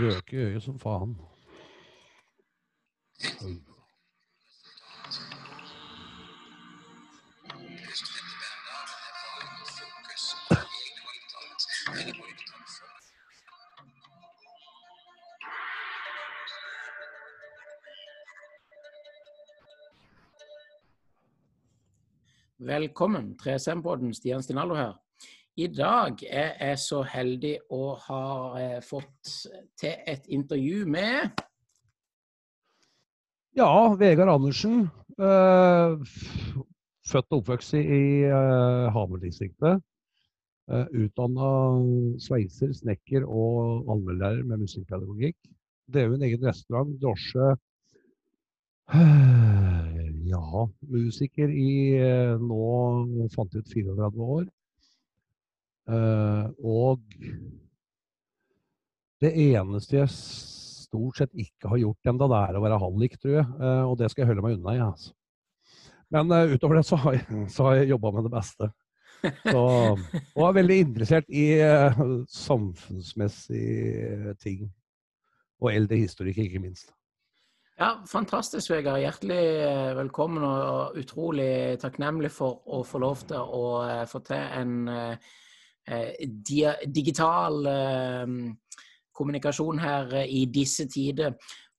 Røke i øyet som faen. Velkommen, 3SM-podden. Stian Stinallo her. I dag er jeg så heldig å ha eh, fått til et intervju med Ja, Vegard Andersen. eh, født og oppvokst i uh, Hamar-distriktet. Utdanna sveiser, snekker og allmennlærer med musikkpedagogikk. Drev en egen restaurant, drosje. Ja, musiker i eh, nå fant ut 34 år. Eh, og det eneste jeg stort sett ikke har gjort ennå, det er å være hallik, tror jeg. Eh, og det skal jeg holde meg unna. Ja, altså. Men eh, utover det så har jeg, så har jeg jobba med det beste. Så, og er veldig interessert i samfunnsmessige ting. Og eldre historikk, ikke minst. Ja, fantastisk, Vegard. Hjertelig velkommen og utrolig takknemlig for å få lov til å få til en eh, dia digital eh, kommunikasjon her eh, i disse tider.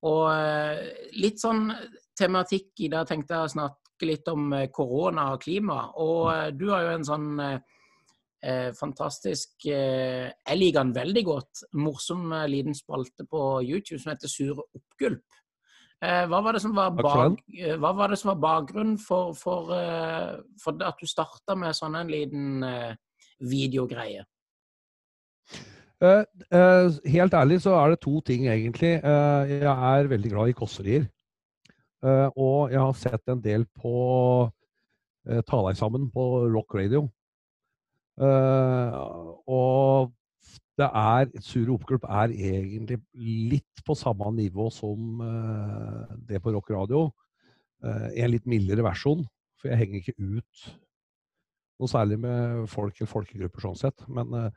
Og eh, litt sånn tematikk i det tenkte jeg å snakke litt om korona og klima. Og eh, du har jo en sånn eh, fantastisk eh, Jeg liker den veldig godt. Morsom eh, liten spalte på YouTube som heter Sur oppgulp. Hva, var det som var Takk bak, hva var det som var bakgrunnen for, for, for at du starta med sånn en liten videogreie? Uh, uh, helt ærlig så er det to ting, egentlig. Uh, jeg er veldig glad i kåserier. Og jeg har sett en del på Ta deg sammen på rock radio. Og det er Sur oppgulp er egentlig litt på samme nivå som det på rock radio. En litt mildere versjon, for jeg henger ikke ut noe særlig med folk eller folkegrupper sånn sett. Men eh,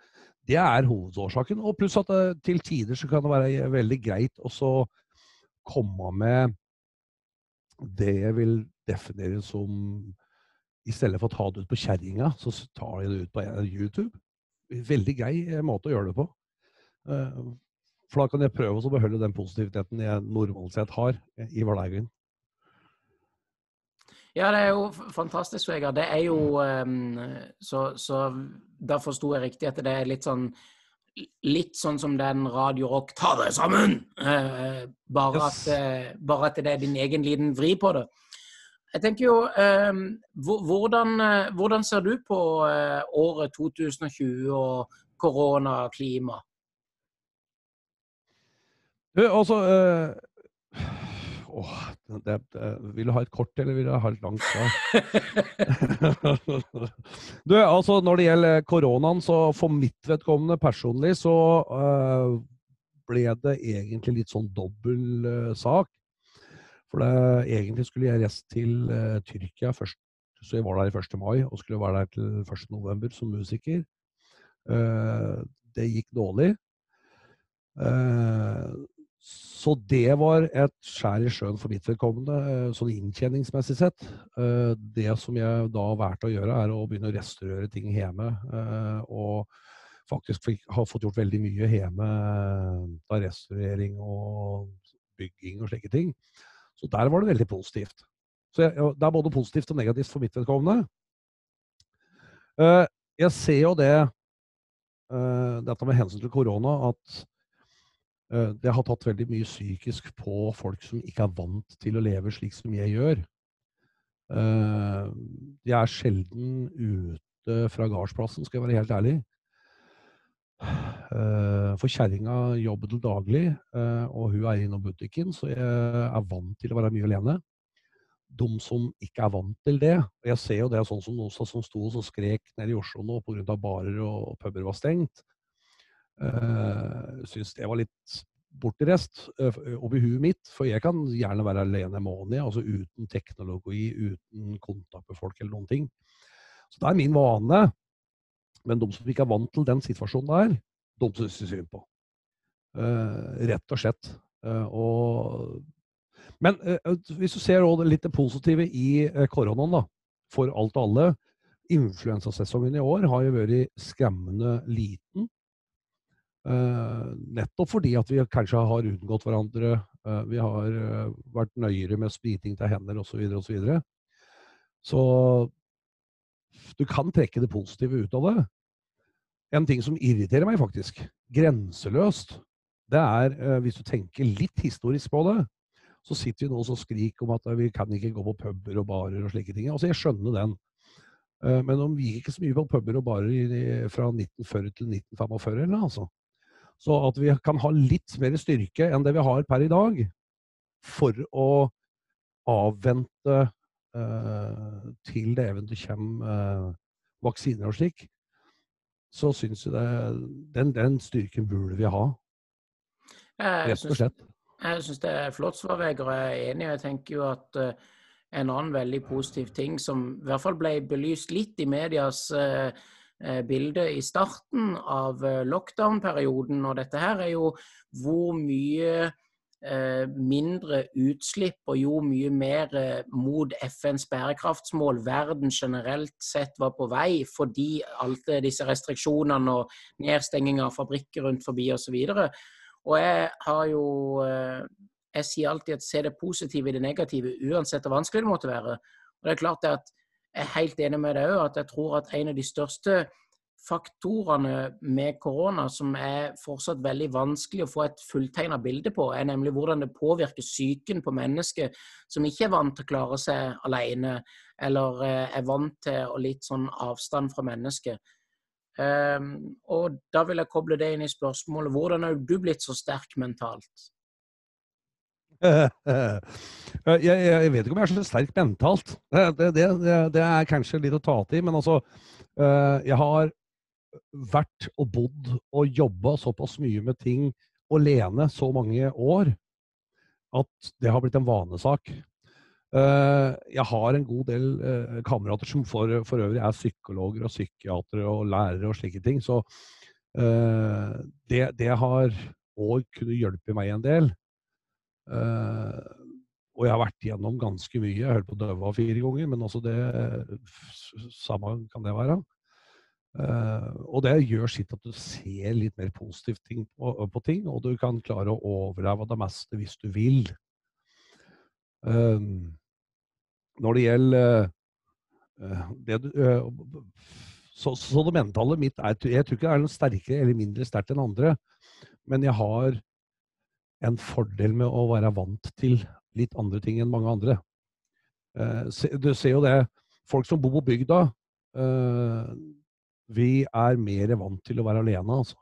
det er hovedårsaken. Og pluss at det, til tider så kan det være veldig greit å komme med det jeg vil definere som I stedet for å ta det ut på kjerringa, så tar jeg det ut på eh, YouTube. Veldig grei eh, måte å gjøre det på. Eh, For da kan jeg prøve å beholde den positiviteten jeg normalt sett har eh, i hverdagen. Ja, det er jo fantastisk, Vegard. Det er jo eh, Så, så da forsto jeg riktig at det er litt sånn Litt sånn som den Radio Rock Ta deg sammen! Eh, bare, at, eh, bare at det er din egen liten vri på det. Jeg tenker jo eh, hvordan, eh, hvordan ser du på året 2020 og korona og klima? Du, altså øh, åh, det, det, Vil du ha et kort, eller vil du ha et langt svar? du, altså Når det gjelder koronaen, så for mitt vedkommende personlig, så uh, ble det egentlig litt sånn dobbel uh, sak. For det, egentlig skulle jeg reist til uh, Tyrkia først, så jeg var der i 1. mai, og skulle være der til 1. november som musiker. Det gikk dårlig. Eh, så det var et skjær i sjøen for mitt vedkommende, eh, sånn inntjeningsmessig sett. Eh, Det som jeg da valgte å gjøre, er å begynne å restaurere ting hjemme. eh, Og faktisk har fått gjort veldig mye hjemme av restaurering og bygging og slike ting. Så der var det veldig positivt. Så jeg, det er både positivt og negativt for mitt vedkommende. Jeg ser jo det, dette med hensyn til korona, at Det har tatt veldig mye psykisk på folk som ikke er vant til å leve slik som jeg gjør. Eh, Jeg er sjelden ute fra gardsplassen, skal jeg være helt ærlig. Eh, For kjerringa jobber til daglig, eh, og hun er innom butikken, så jeg er vant til å være mye alene. De som ikke er vant til det og Jeg ser jo det sånn som noen som sto og skrek nede i Oslo nå pga. barer og puber var stengt. Uh, Syns det var litt bortreist uh, oppi huet mitt. For jeg kan gjerne være alene en måned, altså uten teknologi, uten kontakt med folk eller noen ting. Så det er min vane. Men de som ikke er vant til den situasjonen der, de syns jeg synd på. rett og slett. og men hvis du ser litt det positive i koronaen, da, for alt og alle. Influensasesongen i år har jo vært skremmende liten. Uh, nettopp fordi at vi kanskje har unngått hverandre. Uh, vi har uh, vært nøyere med spriting til hender osv. Så, videre, så du kan trekke det positive ut av det. En ting som irriterer meg, faktisk, grenseløst, det er hvis du tenker litt historisk på det, så sitter vi nå og skriker om at vi kan ikke gå på puber og barer og slike ting. Altså, Jeg skjønner den. Men de gikk ikke så mye på puber og barer fra 1940 til 1945. Eller, altså. Så at vi kan ha litt mer styrke enn det vi har per i dag, for å avvente uh, til det eventuelt kommer uh, vaksiner og slik, så syns jeg det, den, den styrken burde vi ha. Rett og slett. Jeg syns det er flott svar, Vegard. Jeg er enig. Jeg tenker jo at uh, en annen veldig positiv ting som i hvert fall ble belyst litt i medias Eh, bildet i starten av eh, lockdown-perioden og dette her, er jo hvor mye eh, mindre utslipp og jo mye mer mot FNs bærekraftsmål verden generelt sett var på vei, fordi alle disse restriksjonene og nedstenging av fabrikker rundt forbi osv. Og, og jeg har jo Jeg sier alltid at se det positive i det negative, uansett hvor vanskelig det måtte være. Og det er klart det at jeg er helt enig med deg òg, at jeg tror at en av de største faktorene med korona som er fortsatt veldig vanskelig å få et fulltegna bilde på, er nemlig hvordan det påvirker psyken på mennesker som ikke er vant til å klare seg alene, eller eh, er vant til å litt sånn avstand fra mennesket. Um, og da vil jeg koble det inn i spørsmålet hvordan er du blitt så sterk mentalt? Jeg, jeg, vet ikke om jeg er så sterk mentalt. Det, det, det, det er kanskje litt å ta til. Men altså, eh, jeg har vært og bodd og jobba såpass mye med ting alene så mange år at det har blitt en vanesak. Eh, jeg har en god del eh, kamerater som for, for øvrig er psykologer og psykiatere og lærere og slike ting. Så det har òg kunnet hjelpe meg en del. Uh, og jeg har vært igjennom ganske mye. Jeg holdt på å dø av fire ganger, men også det Samme kan det være. Uh, og det gjør sitt at du ser litt mer positivt ting på, på, ting, og du kan klare å overleve det meste hvis du vil. Uh, når det gjelder det du så, så, det mentale mitt er Jeg tror ikke det er noe sterkere eller mindre sterkt enn andre, men jeg har en fordel med å være vant til litt andre ting enn mange andre. Eh, du ser jo det. Folk som bor på bygda, eh, vi er mer vant til å være alene. altså.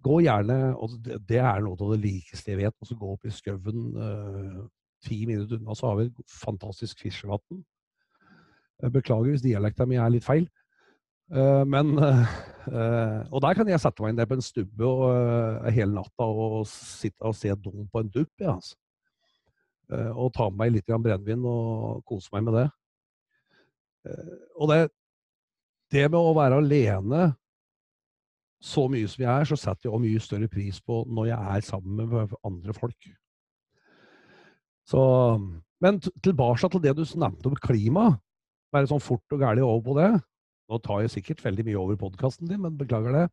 Gå gjerne, og Det er noe av det likeste jeg vet. altså Gå opp i skauen eh, ti minutter unna, så har vi et fantastisk fiskevann. Beklager hvis dialekta mi er litt feil. Uh, men uh, Og der kan jeg sette meg ned på en stubbe og, uh, hele natta og sitte og se dum på en dupp. Ja, altså. og ta med meg litt brennevin og kose meg med det. og det, det med å være alene så mye som jeg er, så setter jeg også mye større pris på når jeg er sammen med andre folk. Så, men tilbake til det du nevnte om klima. Være sånn fort og gæli over på det. Nå tar jeg sikkert veldig mye over podkasten din, men beklager det.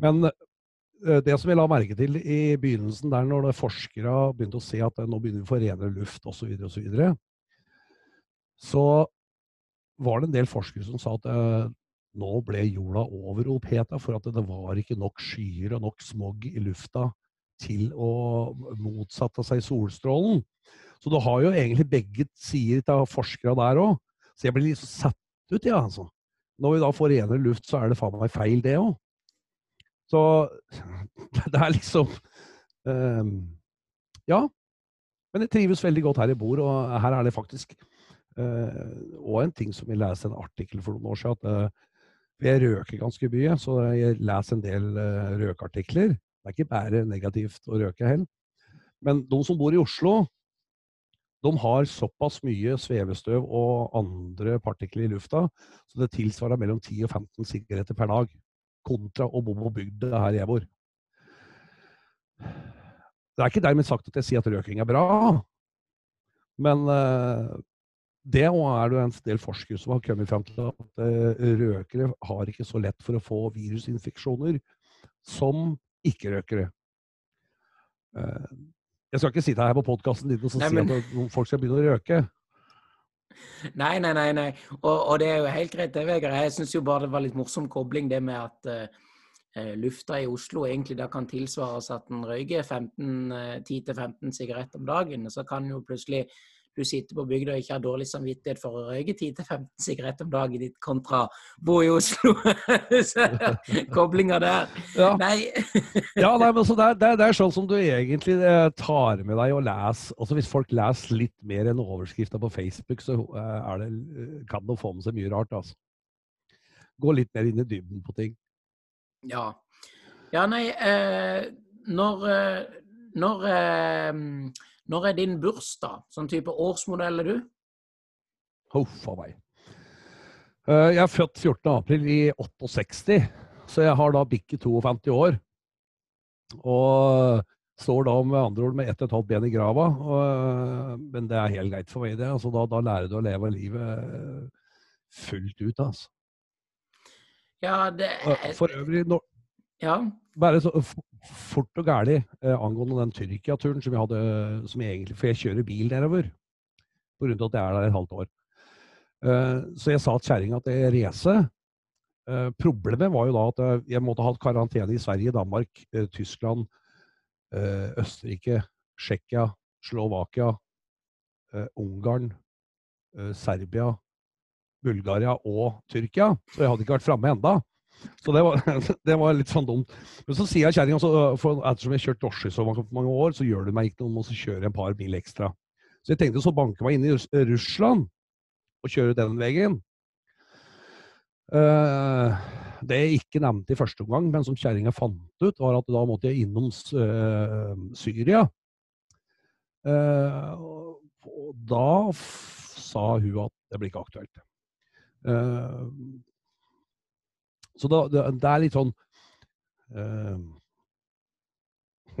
Men eh, det som jeg la merke til i begynnelsen, der når forskere begynte å se at nå begynner vi å få renere luft osv., så, videre, og så, videre, så var det en del forskere som sa at eh, nå ble jorda overoppheta for at det var ikke nok skyer og nok smog i lufta til å motsatte seg solstrålen. Så du har jo egentlig begge sider av forskere der òg. Så jeg blir litt satt ut, ja, altså. Når vi da får renere luft, så er det faen meg feil, det òg. Så det er liksom um, Ja. Men jeg trives veldig godt her jeg bor, og her er det faktisk uh, og en ting som jeg leste en artikkel for noen år siden, at uh, jeg røker ganske mye, så jeg leser en del uh, røkeartikler. Det er ikke bare negativt å røke heller. Men de som bor i Oslo, de har såpass mye svevestøv og andre partikler i lufta, så det tilsvarer mellom 10 og 15 sigaretter per dag. Kontra å bo på bygda her jeg bor. Det er ikke dermed sagt at jeg sier at røking er bra, men uh, det er det en del forskere som har kommet fram til at uh, røkere har ikke så lett for å få virusinfeksjoner som ikke-røkere. Jeg skal ikke sitte her på podkasten din og si men... at folk skal begynne å røke. Nei, nei, nei. nei. Og, og, det er jo helt greit, det, Vegard. Jeg syns jo bare det var litt morsom kobling, det med at uh, lufta i Oslo egentlig da kan tilsvares at en røyker 10-15 sigaretter om dagen. Så kan jo plutselig du sitter på bygda og ikke har dårlig samvittighet for å røyke 10-15 sigaretter om dagen ditt kontra bo i Oslo. Koblinga der. Ja. Nei. ja, nei, men det, er, det, er, sånn som du egentlig eh, tar med deg og leser. Også Hvis folk leser litt mer enn overskrifta på Facebook, så eh, det, eh, kan de få med seg mye rart. altså. Gå litt mer inn i dybden på ting. Ja. Ja, nei eh, Når, når eh, når er din bursdag? Sånn type årsmodell er du? Huff a meg. Eh, jeg er født 14.4 i 68, så jeg har da bikket 52 år. Og står da med andre ord med ett og et halvt ben i grava. Og, men det er helt greit for meg, det. Altså, da, da, lærer du å leve livet fullt ut, altså. Ja, det. For øvrig, når, ja. Bare så fort og gæli eh, angående den Tyrkia-turen som jeg hadde som egentlig, For jeg kjører bil nedover av at jeg er der et halvt år. Eh, så jeg sa til kjerringa at jeg racer. Eh, problemet var jo da at eh, jeg måtte ha karantene i Sverige, Danmark, eh, Tyskland, eh, Østerrike, Tsjekkia, Slovakia, Ungarn, Serbia, Bulgaria og Tyrkia. Så jeg hadde ikke vært framme enda. Så det var, det var, litt sånn dumt. Men så sier jeg kjerringa ettersom jeg har kjørt drosje så mange, år, så gjør det meg ikke noe om å kjøre en par mil ekstra. Så jeg tenkte så banke meg inn i Russland og kjøre den veien. Uh, det jeg ikke nevnte i første omgang, men som kjerringa fant ut, var at da måtte jeg innom uh, Syria. Uh, og da sa hun at det blir ikke aktuelt. Så da, det, det, er litt sånn uh,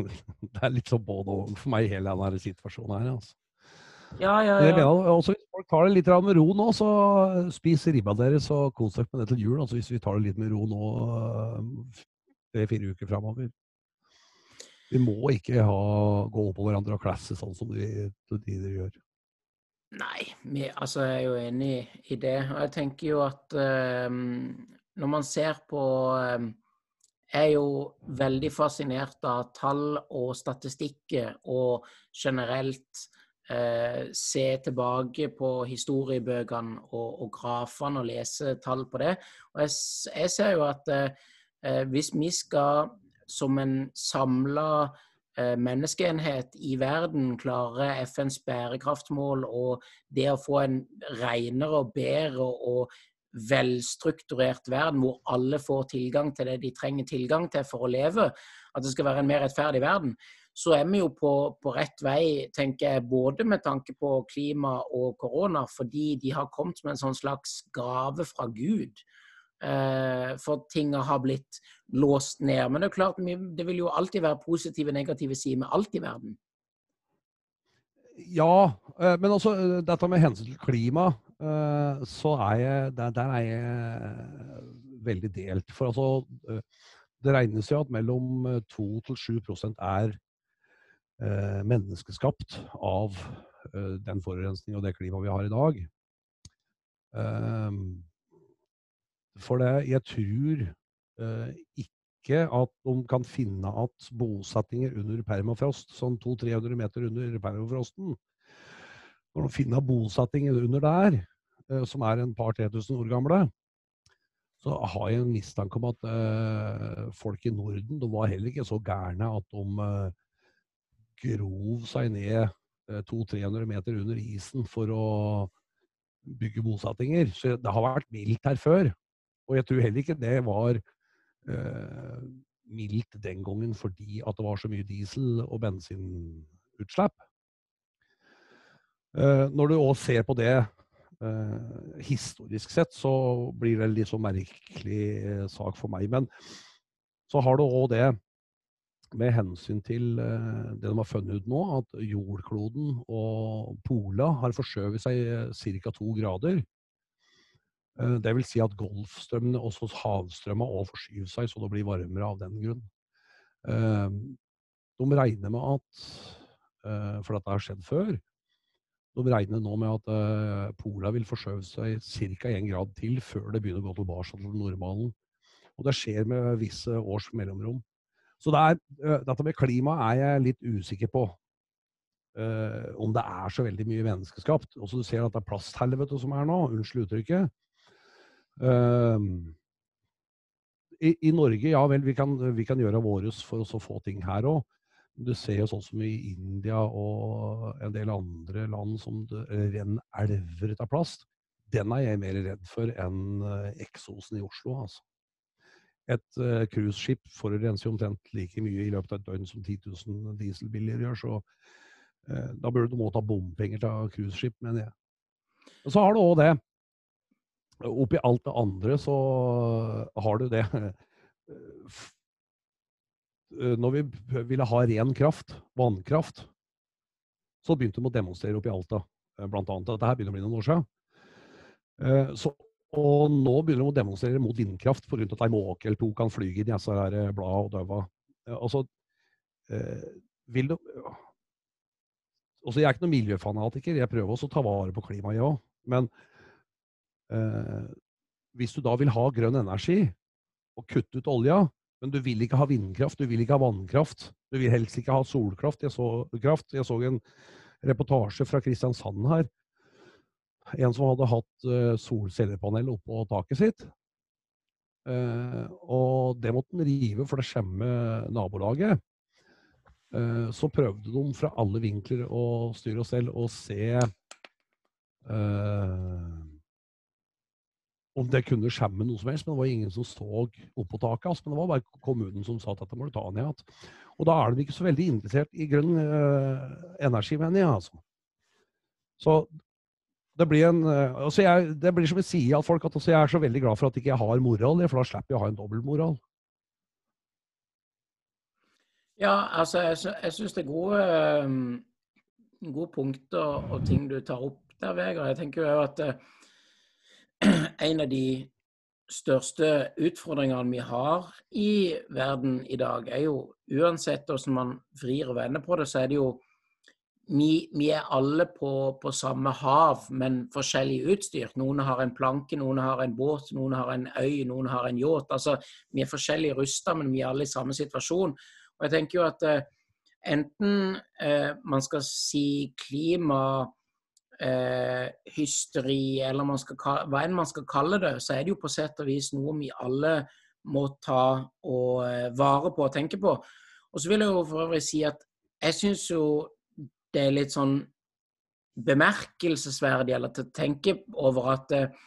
Det er litt sånn både og for meg i hele denne situasjonen her. altså. Ja, ja, ja. Også hvis folk tar det litt med ro nå, så spis ribba deres og kos dere med det til jul. Altså hvis vi tar det litt med ro nå tre-fire uker framover. Vi må ikke ha, gå på hverandre og klasse sånn som de, de, de gjør. Nei, vi, altså jeg er jo enig i det. Og jeg tenker jo at um, når man ser på ehm, Jeg er jo veldig fascinert av tall og statistikker og generelt eh, se tilbake på historiebøkene og, og grafene og lese tall på det. Og jeg, jeg ser jo at eh, hvis vi skal som en samla eh, menneskeenhet i verden klare FNs bærekraftsmål og det å få en renere og bedre og velstrukturert verden hvor alle får tilgang til det de trenger tilgang til for å leve, at det skal være en mer rettferdig verden, så er vi jo på, på, rett vei, tenker jeg, både med tanke på klima og korona, fordi de har kommet med en sånn slags gave fra Gud. Eh, for ting har blitt låst ned. Men det er klart, det vil jo alltid være positive og negative sider med alt i verden. Ja, eh, men også eh, dette med hensyn til klima, eh, så er jeg der, der er jeg veldig delt. For altså Det regnes jo at mellom 2 til 7% er menneskeskapt av den forurensningen og det klimaet vi har i dag. For det, jeg tror ikke at de kan finne at bosettinger under permafrost, sånn 200-300 meter under permafrosten Når de finner bosettinger under der, eh, som er en par 3000 år gamle, så har jeg en mistanke om at uh, folk i Norden de var heller ikke så gærne at de uh, grov seg ned uh, 200-300 meter under isen for å bygge bosettinger. Så det har vært mildt her før. Og jeg tror heller ikke det var eh, mildt den gangen fordi at det var så mye diesel- og bensinutslipp. Eh, når du òg ser på det eh, historisk sett, så blir det en litt så merkelig eh, sak for meg. Men så har du òg det med hensyn til det de har funnet ut nå, at jordkloden og Pola har forskjøvet seg ca. to grader. Det vil si at Golfstrømmene, også havstrømmene òg forskyver seg, så det blir varmere av den grunn. De regner med at, for dette har skjedd før, de regner nå med at Pola vil forskjøve seg ca. én grad til før det begynner å gå tilbake til normalen. Og det skjer med visse års mellomrom. Så det er, dette med klima er jeg litt usikker på. Uh, om det er så veldig mye menneskeskapt. Også du ser at det er plasthelvete som er nå, unnskyld uttrykket. Uh, i, i, Norge, ja vel, vi kan, vi kan gjøre våres for å få ting her òg. Du ser jo sånn som i India og en del andre land som det renner elver ut av plast. Den er jeg mer redd for enn eksosen i Oslo, altså. Et uh, cruiseskip forurenser jo omtrent like mye i løpet av et døgn som 10 000 dieselbiler gjør, så uh, da burde du må ta bompenger til cruiseskip, mener jeg. Og så har du òg det. Oppi alt det andre så har du det. Når vi ville ha ren kraft, vannkraft, så begynte de å demonstrere oppi Alta, blant annet. Dette her begynner å bli noen år siden. Så og nå begynner de å demonstrere mot vindkraft pga. at ei måke eller to kan fly i disse bladene og daua. Altså, eh, vil du altså, Jeg er ikke noen miljøfanatiker, jeg prøver også å ta vare på klimaet, jeg òg. Men eh, hvis du da vil ha grønn energi og kutte ut olja, men du vil ikke ha vindkraft, du vil ikke ha vannkraft, du vil helst ikke ha solkraft. Jeg så, kraft. Jeg så en reportasje fra Kristiansand her en som hadde hatt uh, solcellepanel oppå taket sitt. Uh, og det måtte han rive for det skjemme nabolaget. Uh, så prøvde de fra alle vinkler å styre oss selv og se om det kunne skjemme noe som helst, men det var ingen som så på taket. Altså, men det var bare kommunen som sa at dette må du ta ned igjen. Og da er de ikke så veldig interessert i grønn energi, mener jeg. altså. Så det blir, en, eh, altså jeg, det blir som jeg sier at folk at altså jeg er så veldig glad for at jeg ikke har moral, for da slipper jeg å ha en dobbeltmoral. Ja, altså jeg, jeg syns det er gode, um, gode punkter og ting du tar opp der, Vegard. Jeg tenker jo at en av de største utfordringene vi har i verden i dag, er jo uansett hvordan man vrir og vender på det, så er det jo vi, vi, er alle på, på, samme hav, men forskjellig utstyrt. Noen har en planke, noen har en båt, noen har en øy, noen har en yacht. Altså, vi er forskjellig rusta, men vi er alle i samme situasjon. Og jeg tenker jo at eh, enten eh, man skal si klima eh, hysteri, eller man skal, hva enn man skal kalle det, så er det jo på sett og vis noe vi alle må ta og eh, vare på og tenke på. Og så vil jeg jo for øvrig si at jeg syns jo det er litt sånn bemerkelsesverdig, eller til å tenke over at eh,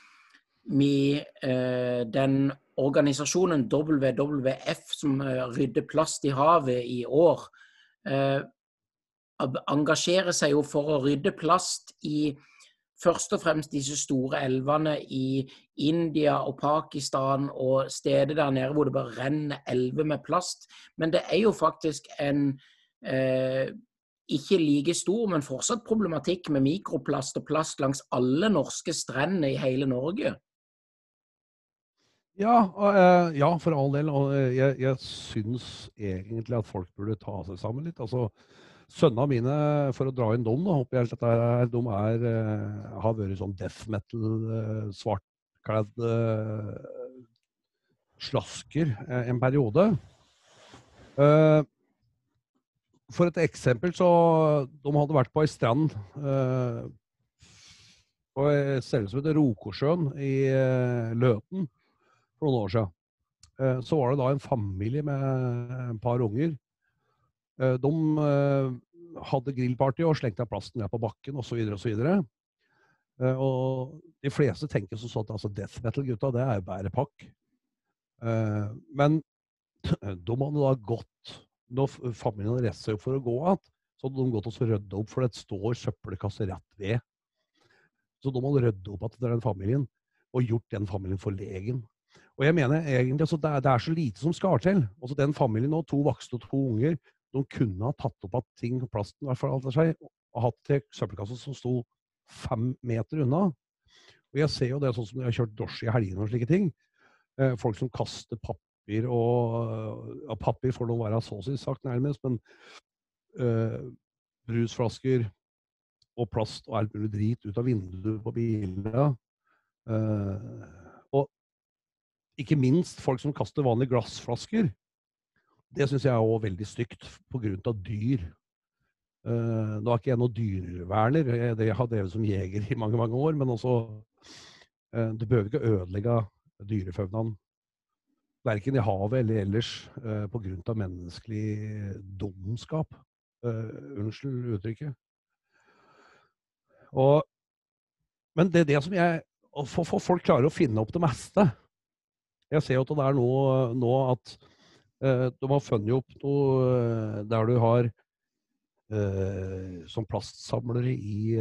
vi, eh, den organisasjonen WWF som rydder plast i havet i år, engasjerer seg jo for å rydde plast i først og fremst disse store elvene i India og Pakistan og steder der nede hvor det bare renner elver med plast. Men det er jo faktisk en eh, ikke like stor, men fortsatt problematikk med mikroplast og plast langs alle norske strender i hele Norge. Ja, uh, ja for all del. Og uh, jeg, jeg syns egentlig at folk burde ta seg sammen litt. Altså, Sønnene mine, for å dra inn dem, da, håper jeg dette er, de er, uh, har vært sånn death metal, svartkledd slasker en periode. For et eksempel så De hadde vært på ei strand eh, på et sted som heter Rokosjøen i eh, Løten for noen år siden. Eh, så var det da en familie med et par unger. Eh, de eh, hadde grillparty og slengte av plasten ned på bakken osv. osv. Eh, og de fleste tenker som sånn at altså, death metal-gutta, det er jo bare pakk. Men de hadde da gått når familien hadde reist seg opp for å gå igjen, så hadde de gått og rydda opp, for det står søppelkasse rett ved. Så de hadde rydda opp etter den familien, og gjort den familien forlegen. Og jeg mener egentlig altså, det, er, det, er, så lite som skal til. Altså Den familien nå, to voksne og to unger, de kunne ha tatt opp at ting og plasten i hvert fall seg, og hatt til søppelkassa som sto fem meter unna. Og jeg ser jo det sånn som jeg har kjørt drosje i helgene og slike ting. Eh, folk som kaster papir og ja, Papir får nå være så å si sagt, nærmest, men eh, brusflasker og plast og alt mulig drit ut av vinduet på bilene. Eh, og ikke minst folk som kaster vanlige glassflasker. Det syns jeg er også veldig stygt pga. dyr. Uh, nå er ikke jeg noen dyreverner, jeg, har drevet som jeger i mange mange år. Men også uh, Du behøver ikke ødelegge dyrefaunaen verken i havet eller ellers uh, pga. menneskelig dumskap. Unnskyld uttrykket. Og, men det er det som jeg for, folk klarer å finne opp det meste. Jeg ser jo at det er nå, nå at de har funnet opp noe der du har uh, som plastsamlere i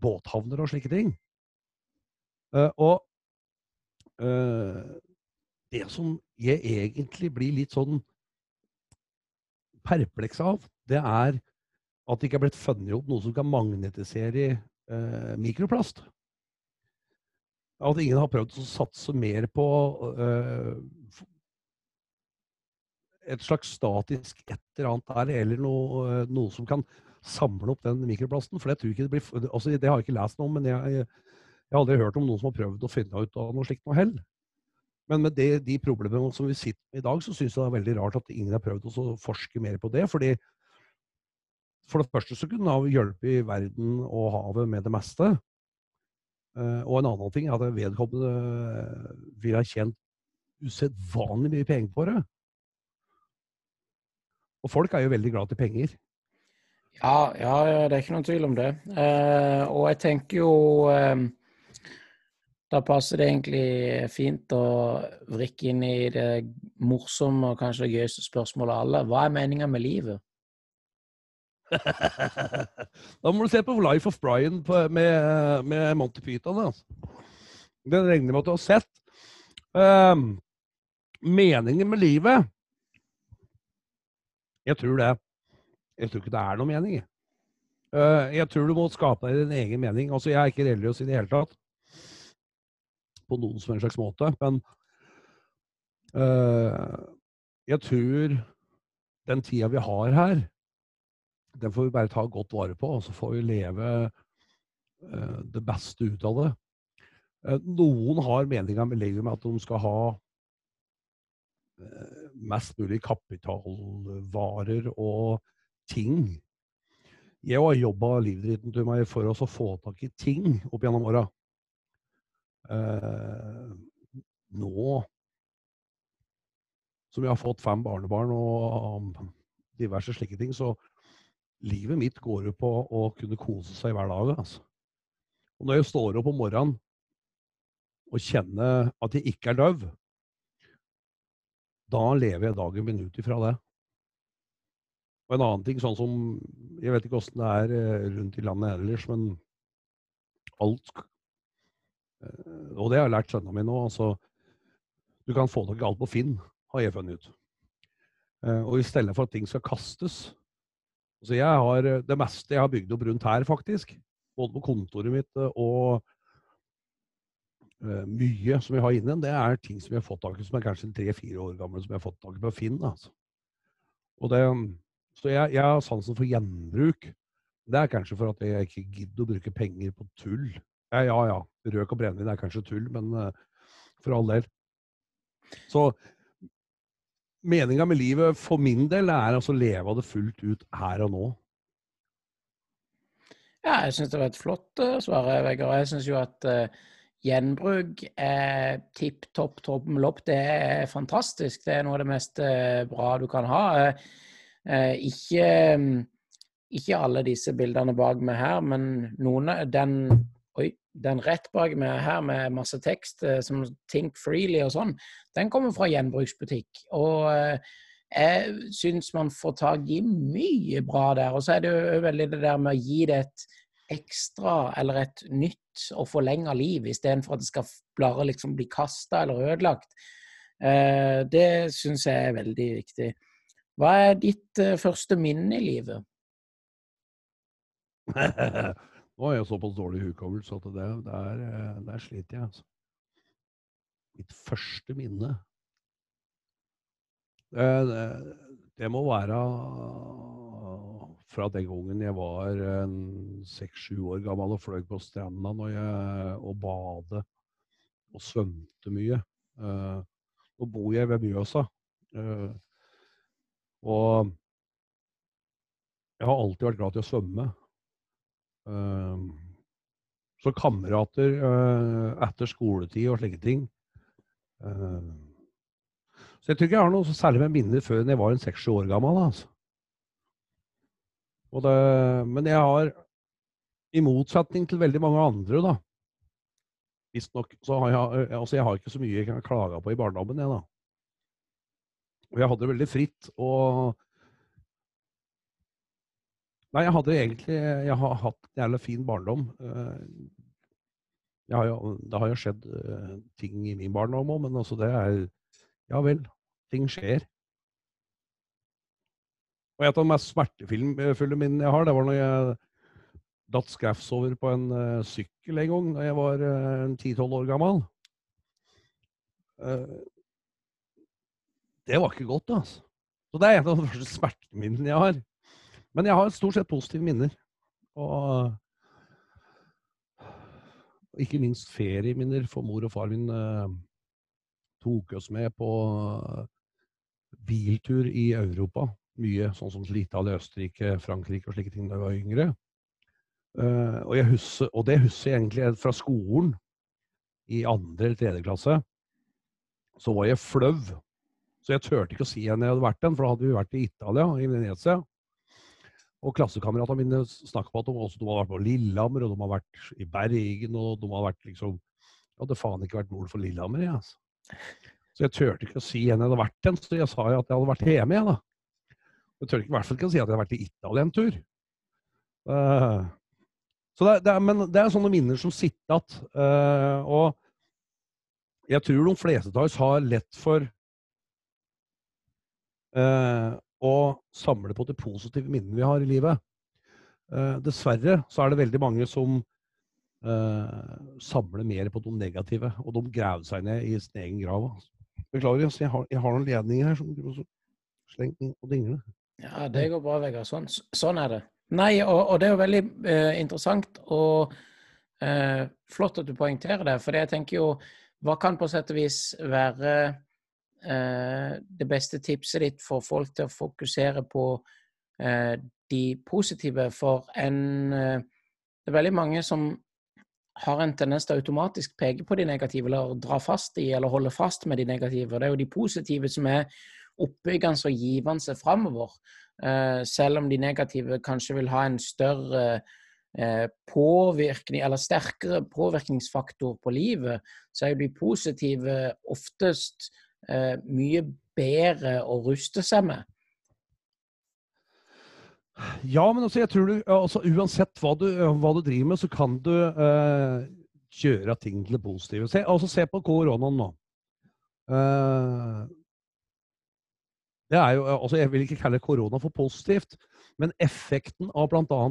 båthavner og slike ting. og det som jeg egentlig blir litt sånn perpleks av, det er at det ikke er blitt funnet opp noe som kan magnetisere eh, mikroplast. At ingen har prøvd å satse mer på uh, et slags statisk et eller annet der, eller noe, eh, noe, som kan samle opp den mikroplasten. For det tror ikke det blir altså Det har jeg ikke lest noe om, men jeg, jeg, har aldri hørt om noen som har prøvd å finne ut av noe slikt noe hell. Men med det, de problemene som vi sitter med i dag, så syns jeg det er veldig rart at ingen har prøvd å forske mer på det. fordi For det første så kunne det i verden og havet med det meste. Uh, og en annen ting er at vedkommende vil ha tjent usedvanlig mye penger på det. Og folk er jo veldig glad til penger. Ja, ja, det er ikke noen tvil om det. Eh, og jeg tenker jo eh, Da passer det egentlig fint å vrikke inn i det morsomme og kanskje det gøyeste spørsmålet av alle. Hva er meninga med livet? da må du se på Life of Brian med, med, Monty Python. Altså. Den regner med at du har sett. Um, meningen med livet jeg tror det. Jeg tror ikke det er noen mening. Uh, jeg tror du må skape deg din egen mening. Altså, Jeg er ikke religiøs i det hele tatt. På noen som en slags måte. Men uh, jeg tror den tida vi har her, den får vi bare ta godt vare på. Og så får vi leve uh, det beste ut av det. noen har meninga med med at de skal ha Eh, mest mulig kapitalvarer og ting. Jeg har jobba livdritten til meg for å få tak i ting opp gjennom åra. Eh, nå som jeg har fått fem barnebarn og diverse slike ting, så livet mitt går jo på å kunne kose seg hver dag. Altså. Og når jeg står opp om morgenen og kjenner at jeg ikke er døv, da lever jeg dagen min ut ifra det. Og en annen ting, sånn som Jeg vet ikke åssen det er eh, rundt i landet ellers, men alt eh, Og det har jeg lært sønnene mine nå. altså Du kan få tak i alt på Finn, har jeg funnet ut. Eh, og i stedet for at ting skal kastes altså jeg har Det meste jeg har bygd opp rundt her, faktisk, både på kontoret mitt og Uh, mye som jeg har inne, det er ting som jeg har fått tak i som er kanskje tre-fire år gamle, som jeg har fått tak i på Finn. Altså. Det, så jeg, jeg, har sansen for gjenbruk. Det er kanskje for at jeg ikke gidder å bruke penger på tull. Ja, ja, ja. Røk og brennevin er kanskje tull, men uh, for all del. Så meninga med livet for min del er altså å leve av det fullt ut her og nå. Ja, jeg syns det var et flott uh, svar, Vegard. Jeg syns jo at uh, Gjenbruk er tipp topp tommel opp. Det er fantastisk. Det er noe av det mest uh, bra du kan ha. Eh, ikke, ikke alle disse bildene bak meg her, men noen den, den rett bak meg her med masse tekst, eh, som Think Freely og sånn, den kommer fra gjenbruksbutikk. Og jeg syns man får tak i mye bra der. Og så er det jo veldig det der med å gi det et ekstra eller et nytt og forlenga liv, istedenfor at det skal bare liksom bli kasta eller ødelagt. Eh, det syns jeg er veldig viktig. Hva er ditt eh, første minne i livet? Nå har jeg såpass dårlig hukommelse at det, der, eh, der sliter jeg, altså. Mitt første minne det, det må være fra den gangen jeg var seks-sju år gammel og fløy på stranda jeg, og badet og svømte mye. Nå bor jeg ved Mjøsa. Og jeg har alltid vært glad til å svømme. Uh, så kamerater etter skoletid og slike ting Så jeg tror ikke jeg har noe særlig med minner før jeg var en seks-sju år gammel. altså. Det, men jeg har, i motsetning til veldig mange andre, da Visstnok så har jeg Altså, jeg har ikke så mye jeg kan klage på i barndommen, jeg, da. Og jeg hadde det veldig fritt og Nei, jeg hadde egentlig Jeg har hatt en jævla fin barndom. Har jo, det har jo skjedd ting i min barndom òg, men altså det er Ja vel. Ting skjer. Og et av de mest smertefulle minnene jeg har, det var når jeg datt skrevs over på en uh, sykkel en gang da jeg var ti-tolv 10-12 år gammel. Uh, det var ikke godt, altså. Så det er en av de første smerteminnene jeg har. Men jeg har stort sett positive minner. Og ikke minst ferieminner, for mor og far min tok oss med på biltur i Europa mye, sånn som til Italia, Østerrike, Frankrike og slike ting da jeg var yngre. Uh, og, husker, og, det husker jeg egentlig fra skolen, i andre eller tredje klasse. Så var jeg flau. Så jeg turte ikke å si henne jeg hadde vært den, for da hadde vi vært i Italia, i Venezia. Og klassekameratene mine snakka om at de, også, de har vært på Lillehammer, og de har vært i Bergen, og de har vært liksom Jeg hadde faen ikke vært nord for Lillehammer, jeg, altså. Så jeg turte ikke å si hvor jeg hadde vært den, så jeg sa jo at jeg hadde vært hjemme, jeg, da. Jeg tør i hvert fall ikke å si at jeg hadde vært i Italia en tur. Uh, så det, det, men det er sånne minner som sitter igjen. Uh, og jeg tror de fleste av oss har lett for uh, å samle på de positive minnene vi har i livet. Eh, dessverre så er det veldig mange som samler mer på de negative, og de graver seg ned i sin egen grav. Beklager, jeg har, jeg har noen ledninger her som slenger og dingler. Ja, det går bra, Vegard. Sånn, sånn, er det. Nei, og, og det er jo veldig eh, interessant og eh, flott at du poengterer det. For jeg tenker jo Hva kan på sett og vis være eh, det beste tipset ditt for folk til å fokusere på eh, de positive? For en eh, Det er veldig mange som har en tendens til å automatisk peke på de negative, eller dra fast i, eller holde fast med de negative. Det er jo de positive som er oppbyggende og givende framover. Eh, selv om de negative kanskje vil ha en større eh, påvirkning, eller sterkere påvirkningsfaktor på livet, så er jo de positive oftest eh, mye bedre å ruste seg med. Ja, men altså, jeg tror du, altså, uansett hva du, hva du, driver med, så kan du eh, gjøre ting til det positive. Se, altså, se på koronaen nå. Eh, det er jo, altså Jeg vil ikke kalle korona for positivt, men effekten av bl.a.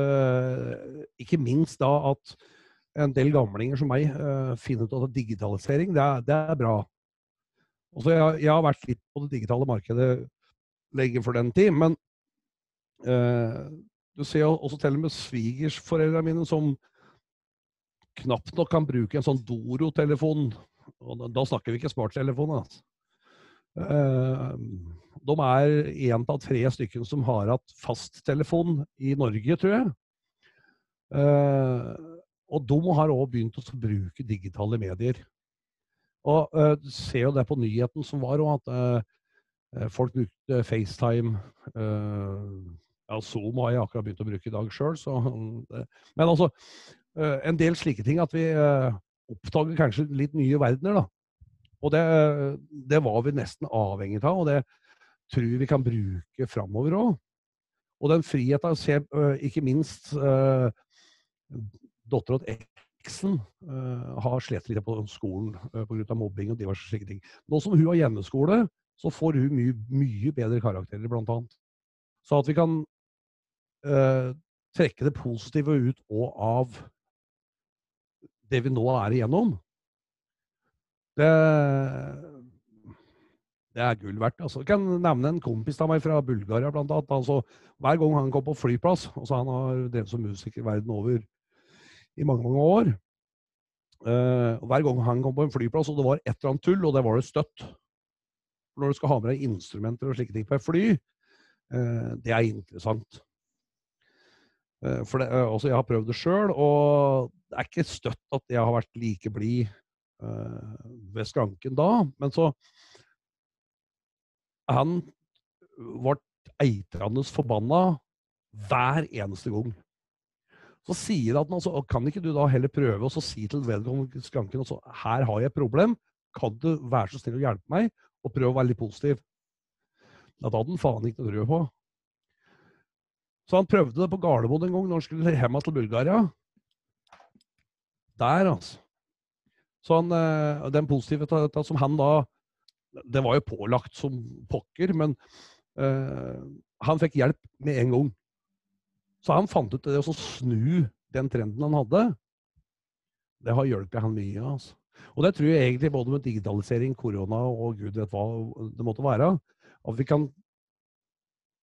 Eh, ikke minst da at en del gamlinger som meg eh, finner ut at digitalisering, det er, det er bra. Altså jeg, jeg, har vært litt på det digitale markedet lenge for den tid, men eh, du ser jo også til og med svigersforeldrene mine som knapt nok kan bruke en sånn Doro-telefon. Og da snakker vi ikke smarttelefon. Altså. Eh, de er én av tre stykker som har hatt fasttelefon i Norge, tror jeg. Eh, og de har òg begynt å bruke digitale medier. Og uh, ser jo det på nyheten som var, at uh, folk brukte FaceTime. ja, Zoom har jeg akkurat begynt å bruke i dag sjøl, Men altså, en del slike ting at vi oppdager kanskje litt nye verdener, da. Og det, det var vi nesten avhengig av. og det tror vi kan bruke framover òg. Og den friheten, se, ikke minst Dattera til eksen uh, har slitt litt på skolen uh, pga. mobbing og diverse slike ting. Nå som hun har hjemmeskole, så får hun mye, mye bedre karakterer, blant annet. Så at vi kan uh, trekke det positive ut og av det vi nå er igjennom, det, det er gull verdt. Altså. Jeg kan nevne en kompis av meg fra Bulgaria, blant annet. Altså, hver gang han kom på flyplass altså Han har drevet som musiker verden over i mange, mange år. Uh, hver gang han kom på en flyplass, og det var et eller annet tull, og det var det støtt. Når du skal ha med deg instrumenter og slike ting på et fly, uh, det er interessant. Uh, for det, også jeg har prøvd det sjøl, og det er ikke støtt at jeg har vært like blid ved skranken da. Men så Han ble eitrende forbanna hver eneste gang. Så sier at altså, kan ikke du da heller prøve å si til vedkommende skranken altså, her har jeg et problem, kan du være så snill å hjelpe meg, og prøve å være litt positiv? Da hadde han faen ikke noe trua på. Så han prøvde det på Gardermoen en gang når han skulle hjem til Bulgaria. Der, altså. Så han, eh, den positive som han da Det var jo pålagt som pokker, men uh, han fikk hjelp med en gang. Så han fant ut det å snu den trenden han hadde. Det har hjulpet han mye. altså. Og det tror jeg egentlig både med digitalisering, korona og gud vet hva det måtte være, at vi kan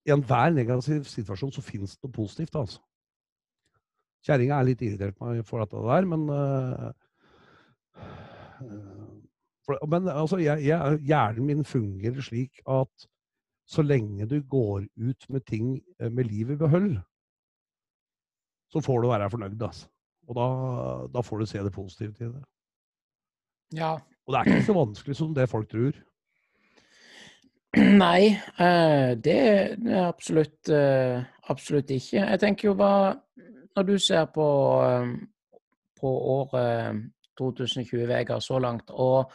I enhver negativ situasjon så finnes det noe positivt. altså. Kjerringa er litt irritert på meg for dette der, men uh, for, Men altså, jeg, jeg, hjernen min fungerer slik at så lenge du går ut med ting med livet i behold, så får du være fornøyd. Altså. Og da, da, får du se det positivt i det. Ja. Og det er ikke så vanskelig som det folk tror. Nei, eh, det er absolutt, eh, absolutt ikke. Jeg tenker jo hva Når du ser på, eh, på året 2020, Vegard, så langt, og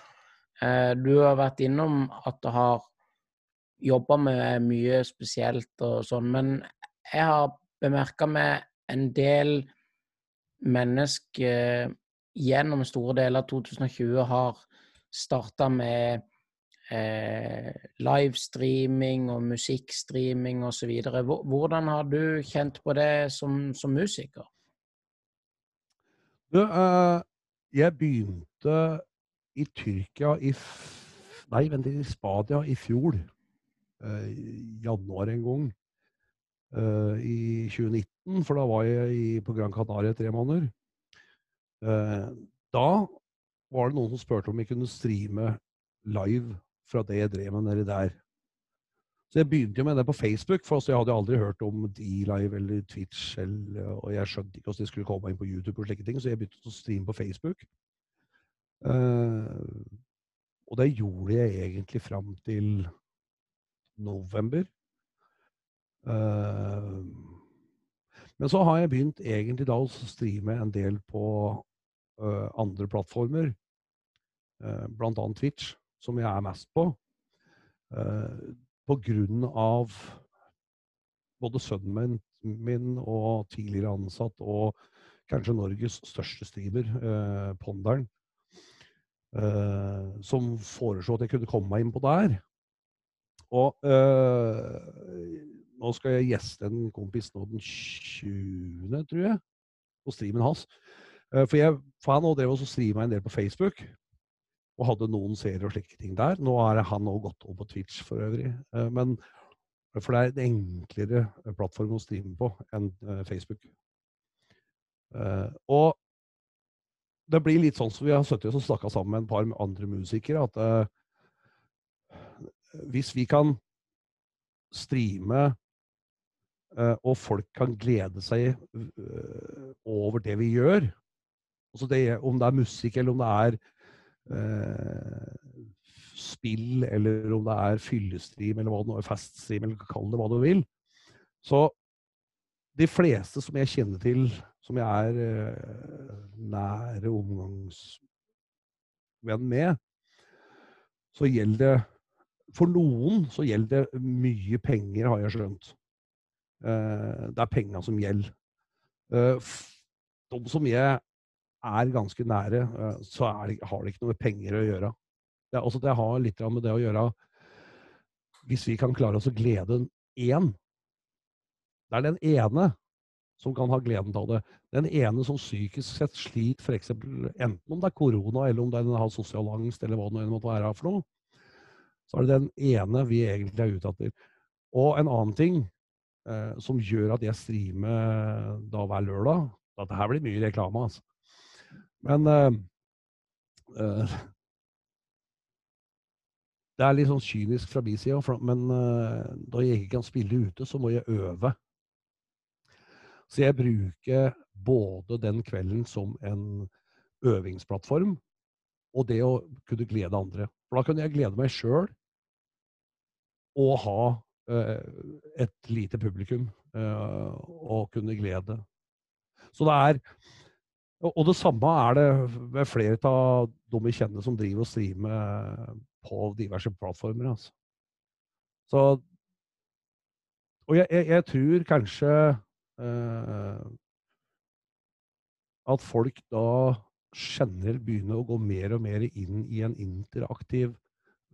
du har vært innom at du har jobba med mye spesielt og sånn, men jeg har bemerka med en del mennesker gjennom store deler av 2020 har starta med eh, livestreaming og musikkstreaming osv. Hvordan har du kjent på det som, som musiker? Du, uh, jeg begynte i Tyrkia i Nei, vent, i Spadia i fjor. Uh, januar en gang. Uh, I 2019 for da var jeg på Gran Canaria tre måneder. Uh, da var det noen som spurte om jeg kunne streame live fra det jeg drev med nedi der. Så jeg begynte med det på Facebook, for jeg hadde aldri hørt om D-Live eller Twitch. Eller, og jeg skjønte ikke hvordan de skulle komme inn på YouTube, og slike ting, så jeg begynte å streame på Facebook. Uh, og det gjorde jeg egentlig fram til november. Uh, men så har jeg begynt egentlig da å streame en del på uh, andre plattformer, uh, bl.a. Twitch, som jeg er mest på. På grunn av både sønnen min, og tidligere ansatt og kanskje Norges største streamer, Ponderen, som foreslo at jeg kunne komme meg inn på der. Og nå skal jeg gjeste en kompis nå den 20., tror jeg, på streamen hans. Eh, for, jeg, for han drev også streama en del på Facebook, og hadde noen serier og slike ting der. Nå er han òg gått over på Twitch for øvrig. Eh, men, for det er en enklere plattform å streame på enn eh, Facebook. Og det blir litt sånn som vi har sittet og snakka sammen med et par andre musikere, at hvis vi kan streame Eh, og folk kan glede seg eh, over det vi gjør. Altså det, om det er musikk, eller om det er eh, spill, eller om det er fyllestream, eller hva det er, feststream, eller kall det hva du vil. Så de fleste som jeg kjenner til, som jeg er eh, nære omgangsvenn med, så gjelder det For noen så gjelder det mye penger, har jeg skjønt. Eh, det er penga som gjelder. Eh, de som jeg er ganske nære, så er det, har det ikke noe med penger å gjøre. Det, altså, det har litt med det å gjøre Hvis vi kan klare oss å glede én Det er den ene som kan ha gleden av det. Den ene som psykisk sett sliter, f.eks. enten om det er korona, eller om det den har sosial angst, eller hva det måtte være for noe, så er det den ene vi egentlig er ute etter. Og en annen ting eh, som gjør at jeg streamer da hver lørdag Dette her blir mye reklame, altså. Men eh, eh, Det er litt sånn kynisk fra min side, men eh, da jeg ikke kan spille ute, så må jeg øve. Så jeg bruker både den kvelden som en øvingsplattform, og det å kunne glede andre. For da kunne jeg glede meg sjøl og ha et lite publikum å og kunne glede. Så det er Og det samme er det ved flere av de vi kjenner som driver og streamer på diverse plattformer. Altså. Så Og jeg, jeg, jeg tror kanskje Eh, at folk da generelt begynner å gå mer og mer inn i en interaktiv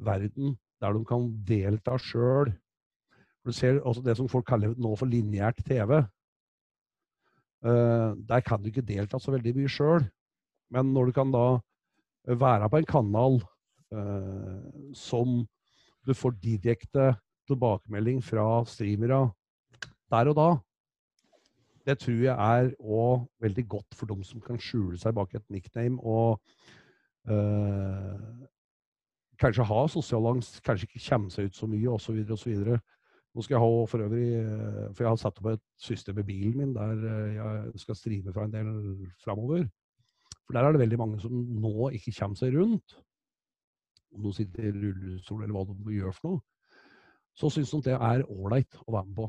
verden der de kan delta sjøl. Du ser også det som folk kaller nå for lineært TV. Uh, der kan du ikke delta så veldig mye sjøl. Men når du kan da være på en kanal uh, som du får direkte tilbakemelding fra streamere der og da, det tror jeg er òg veldig godt for dem som kan skjule seg bak et nickname og øh, kanskje ha sosial angst, kanskje ikke komme seg ut så mye osv. osv. Nå skal jeg ha for øvrig, eh, for jeg har satt opp et system i bilen min der eh, jeg skal strime fra en del framover. For der er det veldig mange som nå ikke kommer seg rundt. Om de sitter i rullestol eller hva de gjør for noe. Så syns de det er ålreit å være med på.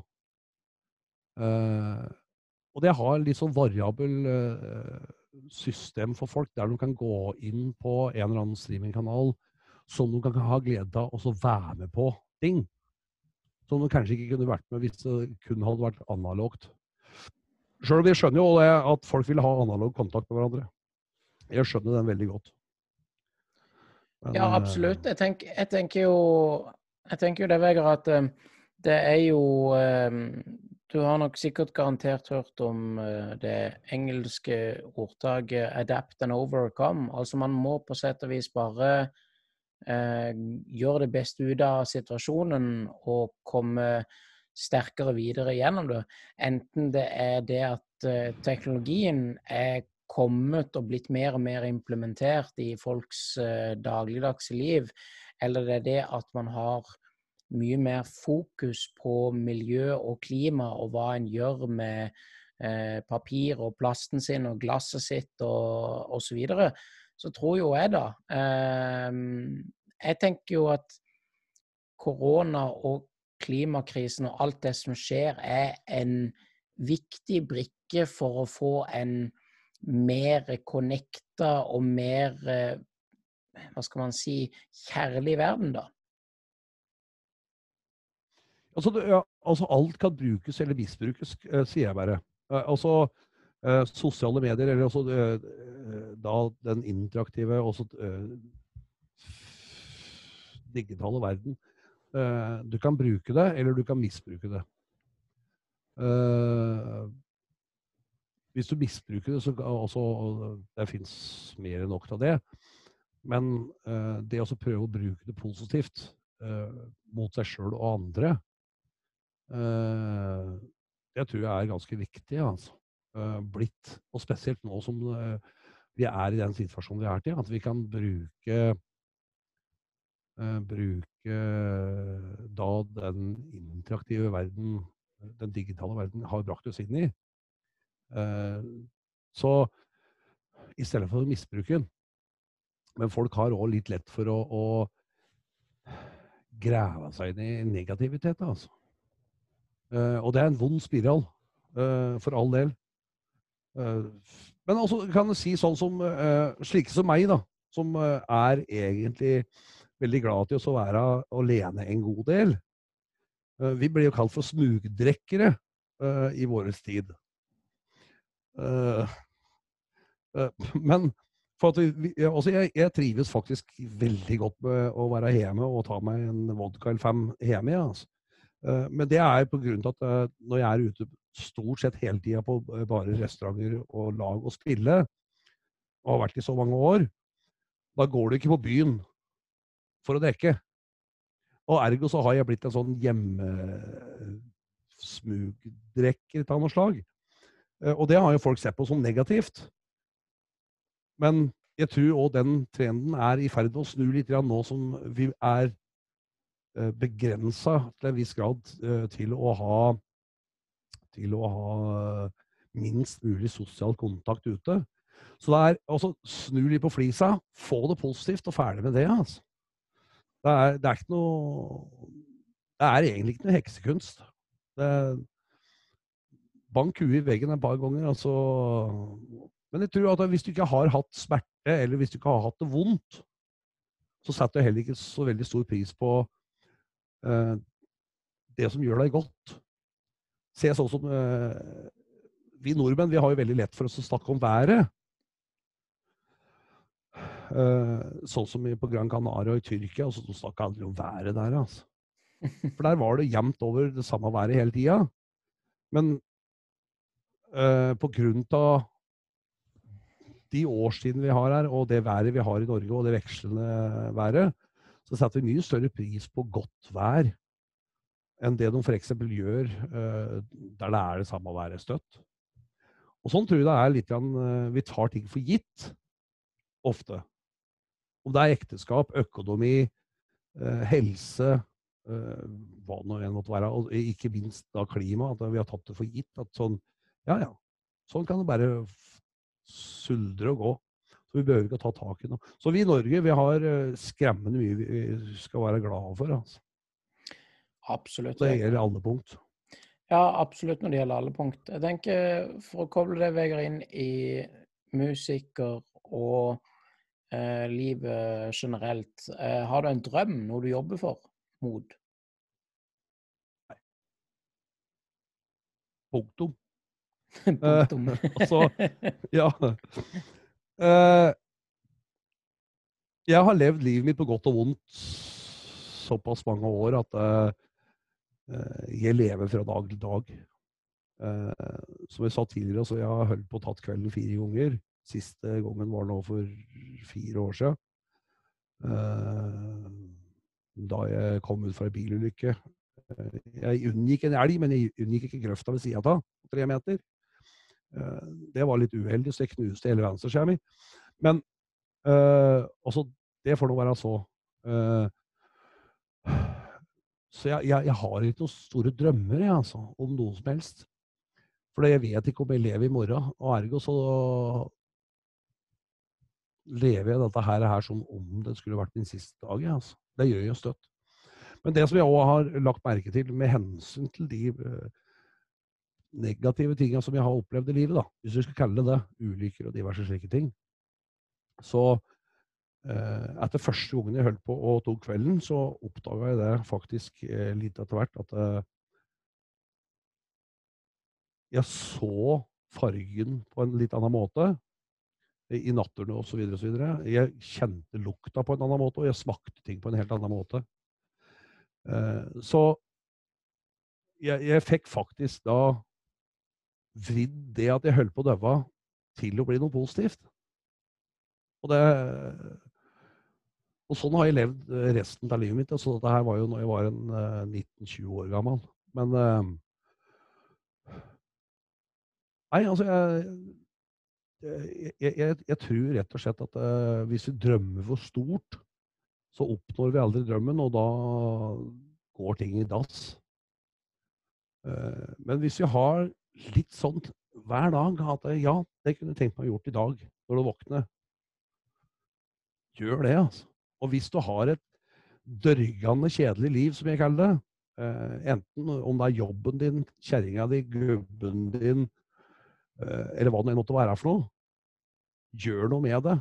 Uh, og det har litt sånn variabel uh, system for folk, der de kan gå inn på en eller annen streamingkanal som de kan ha glede av å være med på ting. Som kanskje ikke kunne vært med hvis det kun hadde vært analogt. Sjøl om vi skjønner jo at folk vil ha analog kontakt med hverandre. Jeg skjønner den veldig godt. Men, ja, absolutt. Jeg tenker, jeg tenker, jo, jeg tenker jo det, Vegard, at um, det er jo um, du har nok sikkert garantert hørt om det engelske ordtaket 'adapt and overcome'. Altså man må på sett og vis bare uh, gjøre det beste ut av situasjonen og komme sterkere videre gjennom det. Enten det er det at uh, teknologien er kommet og blitt mer og mer implementert i folks dagligdagse liv, eller det er det at man har mye mer fokus på miljø og klima og hva en gjør med eh, papir og plasten sin og glasset sitt og osv., så, tror jo jeg da eh, Jeg tenker jo at korona og klimakrisen og alt det som skjer, er en viktig brikke for å få en mer connecta og mer eh, hva skal man si, kjærlig verden, da. Altså, det, ja, altså, alt kan brukes eller misbrukes, uh, sier jeg bare. Uh, altså uh, sosiale medier, eller også da den interaktive også digitale verden. du kan bruke det, eller du kan misbruke det. hvis du misbruker det, så altså, Det fins mer enn nok av det. Men det å prøve å bruke det positivt mot seg sjøl og andre, Eh, det tror jeg er ganske viktig. altså. Eh, blitt, og spesielt nå som eh, vi er i den situasjonen vi er til, at vi kan bruke bruke da den interaktive verden, den digitale verden, har brakt oss inn i. Så i stedet for å misbruke den. Men folk har òg litt lett for å, å grave seg inn i negativitet. altså. Og det er en vond spiral, for all del. Uh, men også kan du si sånn som slike som meg, da, som er egentlig veldig glad til å være alene en god del. vi blir jo kalt for smugdrekkere i vår tid. Eh, men vi, altså jeg, jeg, trives faktisk veldig godt med å være hjemme og ta meg en vodka eller fem hjemme. Altså. Eh, men det er på grunn av at når jeg er ute stort sett hele tida på bare restauranter og lag og spille, og har vært i så mange år, da går du ikke på byen for å drikke. Og ergo så har jeg blitt en sånn hjemmesmugdrekker av noe slag. Eh, og det har jo folk sett på som negativt. Men jeg tror òg den trenden er i ferd med å snu litt nå som vi er eh, begrensa til en viss grad eh, til å ha til å ha minst mulig sosial kontakt ute. Så det er altså snu litt på flisa, få det positivt og ferdig med det. altså. Det er, det er ikke noe Det er egentlig ikke noe heksekunst. Det, bank huet i veggen et par ganger, altså. Men jeg tror at hvis du ikke har hatt smerte, eller hvis du ikke har hatt det vondt, så setter du heller ikke så veldig stor pris på det som gjør deg godt. Se sånn som uh, Vi nordmenn vi har jo veldig lett for oss å snakke om været. Uh, sånn som på Gran Canaria og i Tyrkia. Altså, de snakka aldri om været der. Altså. For der var det jevnt over det samme været hele tida. Men uh, på grunn av de årstidene vi har her, og det været vi har i Norge, og det vekslende været, så setter vi mye større pris på godt vær enn det de f.eks. gjør uh, der det er det samme været støtt. Og sånn tror jeg det er litt Vi tar ting for gitt ofte. Om det er ekteskap, økonomi, eh, helse, eh, hva nå enn måtte være, og ikke minst da klima. At vi har tatt det for gitt. At sånn Ja, ja. Sånn kan det bare suldre og gå. Så vi behøver ikke å ta tak i noe. Så vi i Norge vi har eh, skremmende mye vi skal være glade for. Altså. Absolutt. Det gjelder alle punkt. Ja, absolutt når det gjelder alle punkt. Jeg tenker, For å koble det Vegard, inn i musiker og eh, livet generelt. Eh, har du en drøm, noe du jobber for, mot? Nei. Punktum. Punktum. Eh, altså, ja. Eh, jeg har levd livet mitt på godt og vondt såpass mange år at uh, jeg lever fra dag til dag. Uh, som jeg sa tidligere, så jeg har holdt på å tatt kvelden fire ganger. Siste gangen var nå for fire år siden. Da jeg kom ut fra ei bilulykke. Jeg unngikk en elg, men jeg unngikk ikke grøfta ved sida av, tre meter. Eh, det var litt uheldig, så jeg knuste hele venstreskjea mi. Men altså, det får nå være så. Så jeg, jeg, jeg, har ikke noen store drømmer jeg, altså, om noe som helst. For jeg vet ikke om jeg lever i morgen. Og ergo så lever jeg dette her, her som om det skulle vært min siste dag. Jeg, Altså. Det gjør jeg støtt. Men det som jeg òg har lagt merke til med hensyn til de negative tingene som jeg har opplevd i livet, da, hvis vi skal kalle det det, ulykker og diverse slike ting, så eh, etter første gangen jeg holdt på og tok kvelden, så oppdaga jeg det faktisk eh, litt etter hvert at jeg så fargen på en litt annen måte i nattene osv. osv. Jeg kjente lukta på en annen måte, og jeg smakte ting på en helt annen måte. Eh, så jeg, jeg fikk faktisk da vridd det at jeg holdt på å daue, til å bli noe positivt. Og det og sånn har jeg levd resten av livet mitt. Så dette her var jo når jeg var en 19-20 eh, år gammel. Men eh, Nei, altså jeg jeg, jeg, jeg, tror rett og slett at hvis vi drømmer for stort, så oppnår vi aldri drømmen, og da går ting i dass. Men hvis vi har litt sånn hver dag at ja, det kunne jeg tenkt meg å gjort i dag når du våkner, gjør det, altså. Og hvis du har et dørgende kjedelig liv, som jeg kaller det, enten om det er jobben din, kjerringa di, gubben din, Eh, eller hva det måtte være for noe. Gjør noe med det.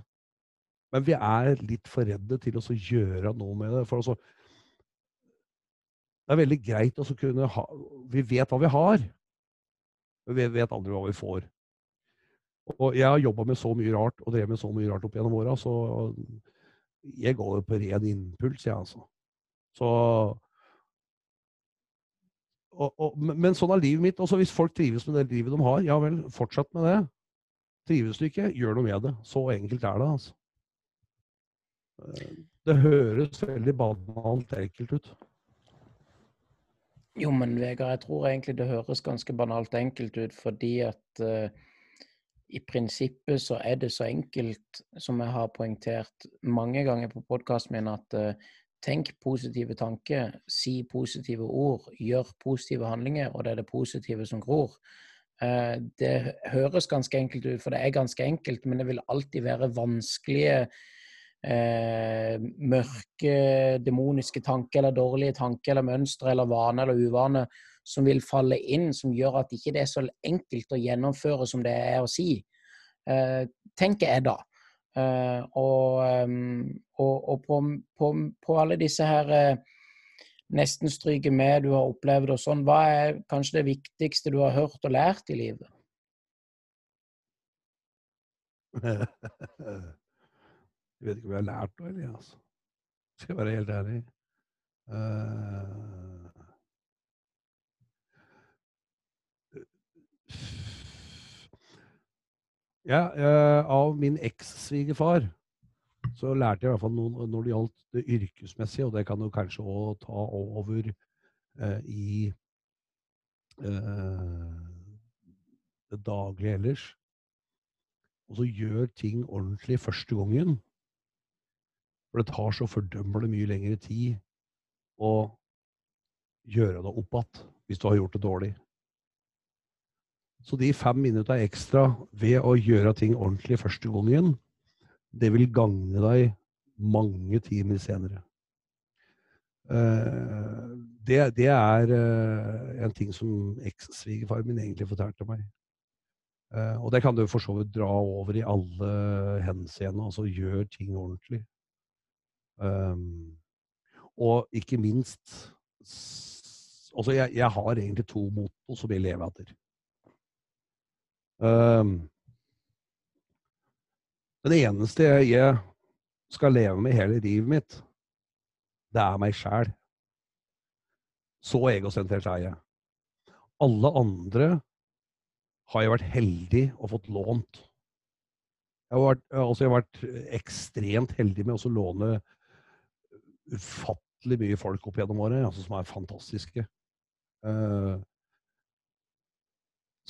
Men vi er litt for redde til å gjøre noe med det. For altså, det er veldig greit å kunne ha Vi vet hva vi har, vi vet aldri hva vi får. Og jeg har jobba med så mye rart og drevet med så mye rart opp gjennom åra, så jeg går jo på ren impuls, jeg, altså. Så og, og, men sånn er livet mitt. Også hvis folk trives med det livet de har, ja vel, fortsett med det. Trives du ikke, gjør noe med det. Så enkelt er det, altså. Det høres veldig banalt enkelt ut. Jo, men Vegard, jeg tror egentlig det høres ganske banalt enkelt ut, fordi at uh, i prinsippet så er det så enkelt, som jeg har poengtert mange ganger på podkasten min, at uh, tenk positive tanker, si positive ord, gjør positive handlinger, og det er det positive som gror. Uh, det høres ganske enkelt ut, for det er ganske enkelt, men det vil alltid være vanskelige eh, mørke, demoniske tanker eller dårlige tanker eller mønstre eller vane eller uvane som vil falle inn, som gjør at ikke det er så enkelt å gjennomføre som det er å si. Eh, tenker jeg da. Eh, og, eh, og, og på, på, på, alle disse her eh, nesten stryker med du har opplevd og sånn, hva er kanskje det viktigste du har hørt og lært i livet? Jeg vet ikke om jeg har lært noe, eller, altså. Skal jeg være helt ærlig. Uh, ja, uh, av min eks-svigerfar så lærte jeg i hvert fall noe når det gjaldt det yrkesmessige, og det kan jo kanskje òg ta over uh, i det daglige ellers. Og så gjør ting ordentlig første gangen. For det tar så fordømmelig mye lengre tid å gjøre det opp igjen hvis du har gjort det dårlig. Så de fem minutta ekstra ved å gjøre ting ordentlig første gangen, det vil gagne deg mange timer senere. Eh, det, det er eh, en ting som eks-svigerfaren min egentlig fortalte meg. Eh, og det kan du for så vidt dra over i alle henseende. Altså gjør ting ordentlig. Um, og ikke minst Altså, jeg, jeg, har egentlig to motto som jeg lever etter. Um, den eneste jeg skal leve med hele livet mitt, det er meg sjæl. Så egosentrert er jeg. Alle andre har jeg vært heldig og fått lånt. Jeg har vært, altså jeg har vært ekstremt heldig med å låne ufattelig mye folk opp gjennom året altså, som er fantastiske. Uh,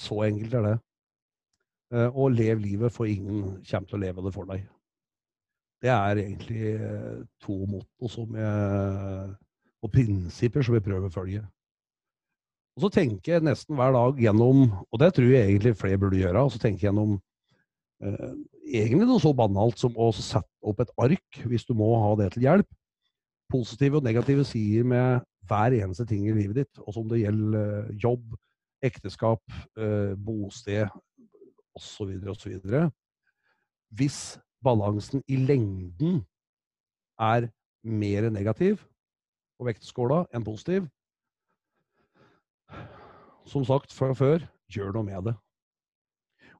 så enkelt er det. Uh, og lev livet, for ingen kommer til å leve det for deg. Det er egentlig uh, to motto som jeg, og prinsipper som jeg prøver å følge. Og så tenker jeg nesten hver dag gjennom, og det tror jeg egentlig flere burde gjøre, og så tenker jeg gjennom egentlig noe så banalt som å sette opp et ark, hvis du må ha det til hjelp, positive og negative sider med hver eneste ting i livet ditt. Også om det gjelder eh, jobb, ekteskap, eh, bosted osv. osv. Hvis balansen i lengden er mer negativ på vektskåla enn positiv Som sagt fra før, gjør noe med det.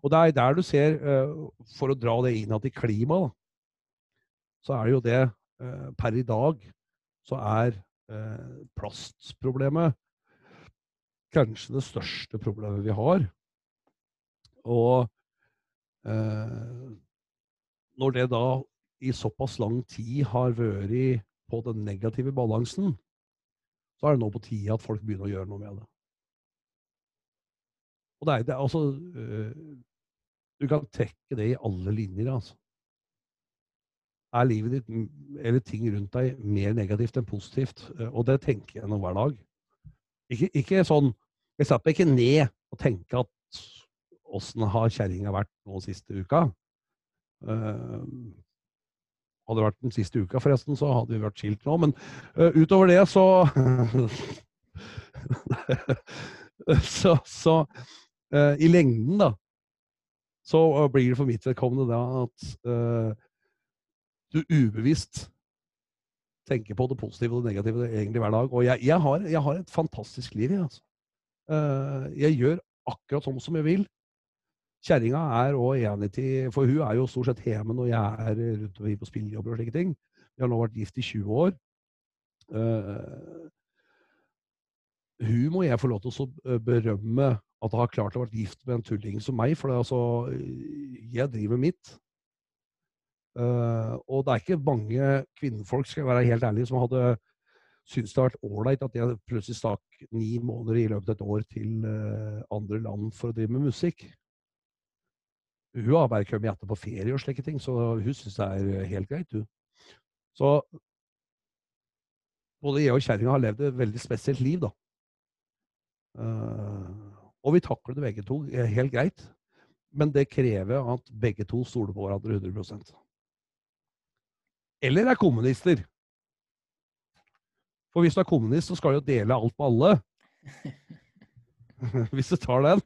Og det er der du ser, eh, for å dra det inn igjen i klimaet, så er det jo det per i dag så er eh, plastproblemet kanskje det største problemet vi har. Og eh, når det da i såpass lang tid har vært på den negative balansen, så er det nå på tide at folk begynner å gjøre noe med det. Og det er, det er altså øh, Du kan trekke det i alle linjer, altså er livet ditt eller ting rundt deg mer negativt enn positivt. Eh, og det tenker jeg nå hver dag. Ikke, ikke, sånn Jeg setter meg ikke ned og tenker at åssen har kjerringa vært nå siste uka? Uh, hadde det vært den siste uka, forresten, så hadde vi vært skilt nå. Men uh, utover det, så Så, så uh, i lengden, da, så blir det for mitt vedkommende da at du ubevisst tenker på det positive og det negative egentlig hver dag. Og jeg, jeg, har, jeg har, et fantastisk liv, jeg. Altså. Uh, jeg gjør akkurat sånn som jeg vil. Kjerringa er òg enig til For hun er jo stort sett hjemme når jeg er rundt og på spillejobber og slike ting. Vi har nå vært gift i 20 år. Uh, hun må jeg få lov til å berømme at hun har klart å være gift med en tulling som meg. For det, altså, jeg driver mitt. Uh, og det er ikke mange kvinnfolk skal jeg være helt ærlig, som hadde syntes det har vært ålreit at jeg plutselig stakk ni måneder i løpet av et år til uh, andre land for å drive med musikk. Hun har bare kommet etter på ferie og slike ting, så hun syns det er helt greit, hun. Så både jeg og kjerringa har levd et veldig spesielt liv, da. Og vi takler det begge to helt greit. Men det krever at begge to stoler på hverandre 100 Eller er kommunister. For hvis du er kommunist, så skal du jo dele alt med alle. hvis du tar den.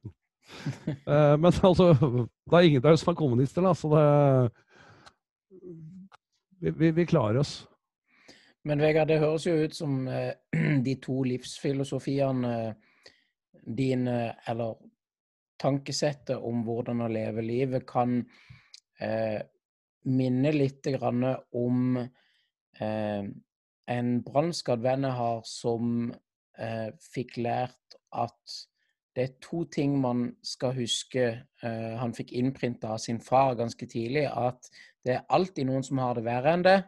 Uh, men altså, det er ingen der som er kommunister, da, så det vi, vi, vi, klarer oss. Men Vegard, det høres jo ut som uh, de to livsfilosofiene uh, dine, eller tankesettet om hvordan å leve livet, kan minne litt om en brannskadd venn jeg har som fikk lært at det er to ting man skal huske uh, han fikk innprinta av sin far ganske tidlig. At det er alltid noen som har det verre enn det.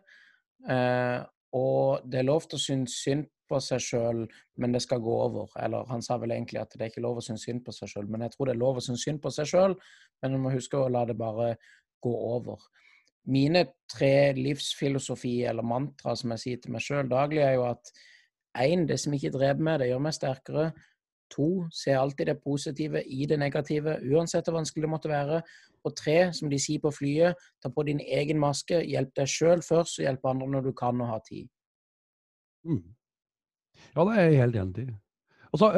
Og det er lov til å synes synd på seg sjøl, men det skal gå over. Eller han sa vel egentlig at det er ikke lov å synes synd på seg sjøl, men jeg tror det er lov å synes synd på seg sjøl. Men man må huske å la det bare gå over. Mine tre livsfilosofi eller mantra som jeg sier til meg sjøl daglig, er jo at én, det som ikke dreper meg, det gjør meg sterkere. To, se alltid det positive i det negative, uansett hvor vanskelig det måtte være. Og tre, som de sier på flyet, ta på din egen maske. Hjelp deg sjøl først, og hjelp andre når du kan og har tid. Mm. Ja, det er jeg helt enig i. Altså,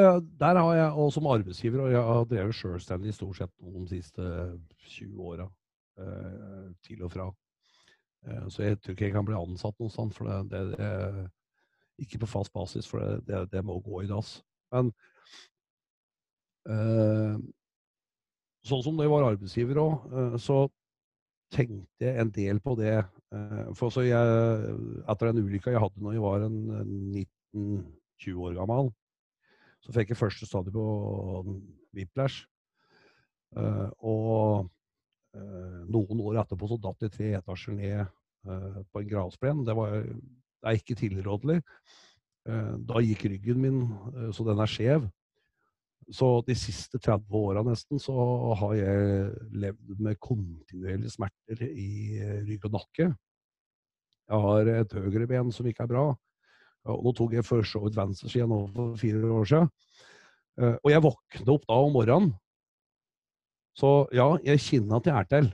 der har jeg, og som arbeidsgiver, og jeg har drevet sjølstendig stort sett de siste 20 åra, til og fra. Så jeg tror ikke jeg kan bli ansatt noe sånt, for det, det, det, ikke på fast basis, for det, det må gå i dass. Men Eh, sånn som jeg var arbeidsgiver òg, eh, så tenkte jeg en del på det. Eh, for så jeg, etter den ulykka jeg hadde når jeg var en 19-20 år gammel, så fikk jeg første stadie på whiplash. og noen år etterpå så datt jeg tre etasjer ned på en gravsplen. Det, var, det er ikke tilrådelig. da gikk ryggen min så den er skjev. Så de siste 30 åra nesten så har jeg levd med kontinuerlige smerter i eh, rygg og nakke. Jeg har et høyre ben som ikke er bra. Og nå tok jeg for så vidt venstresida for fire år siden. Eh, og jeg våkner opp da om morgenen. Så ja, jeg kjenner at jeg er til.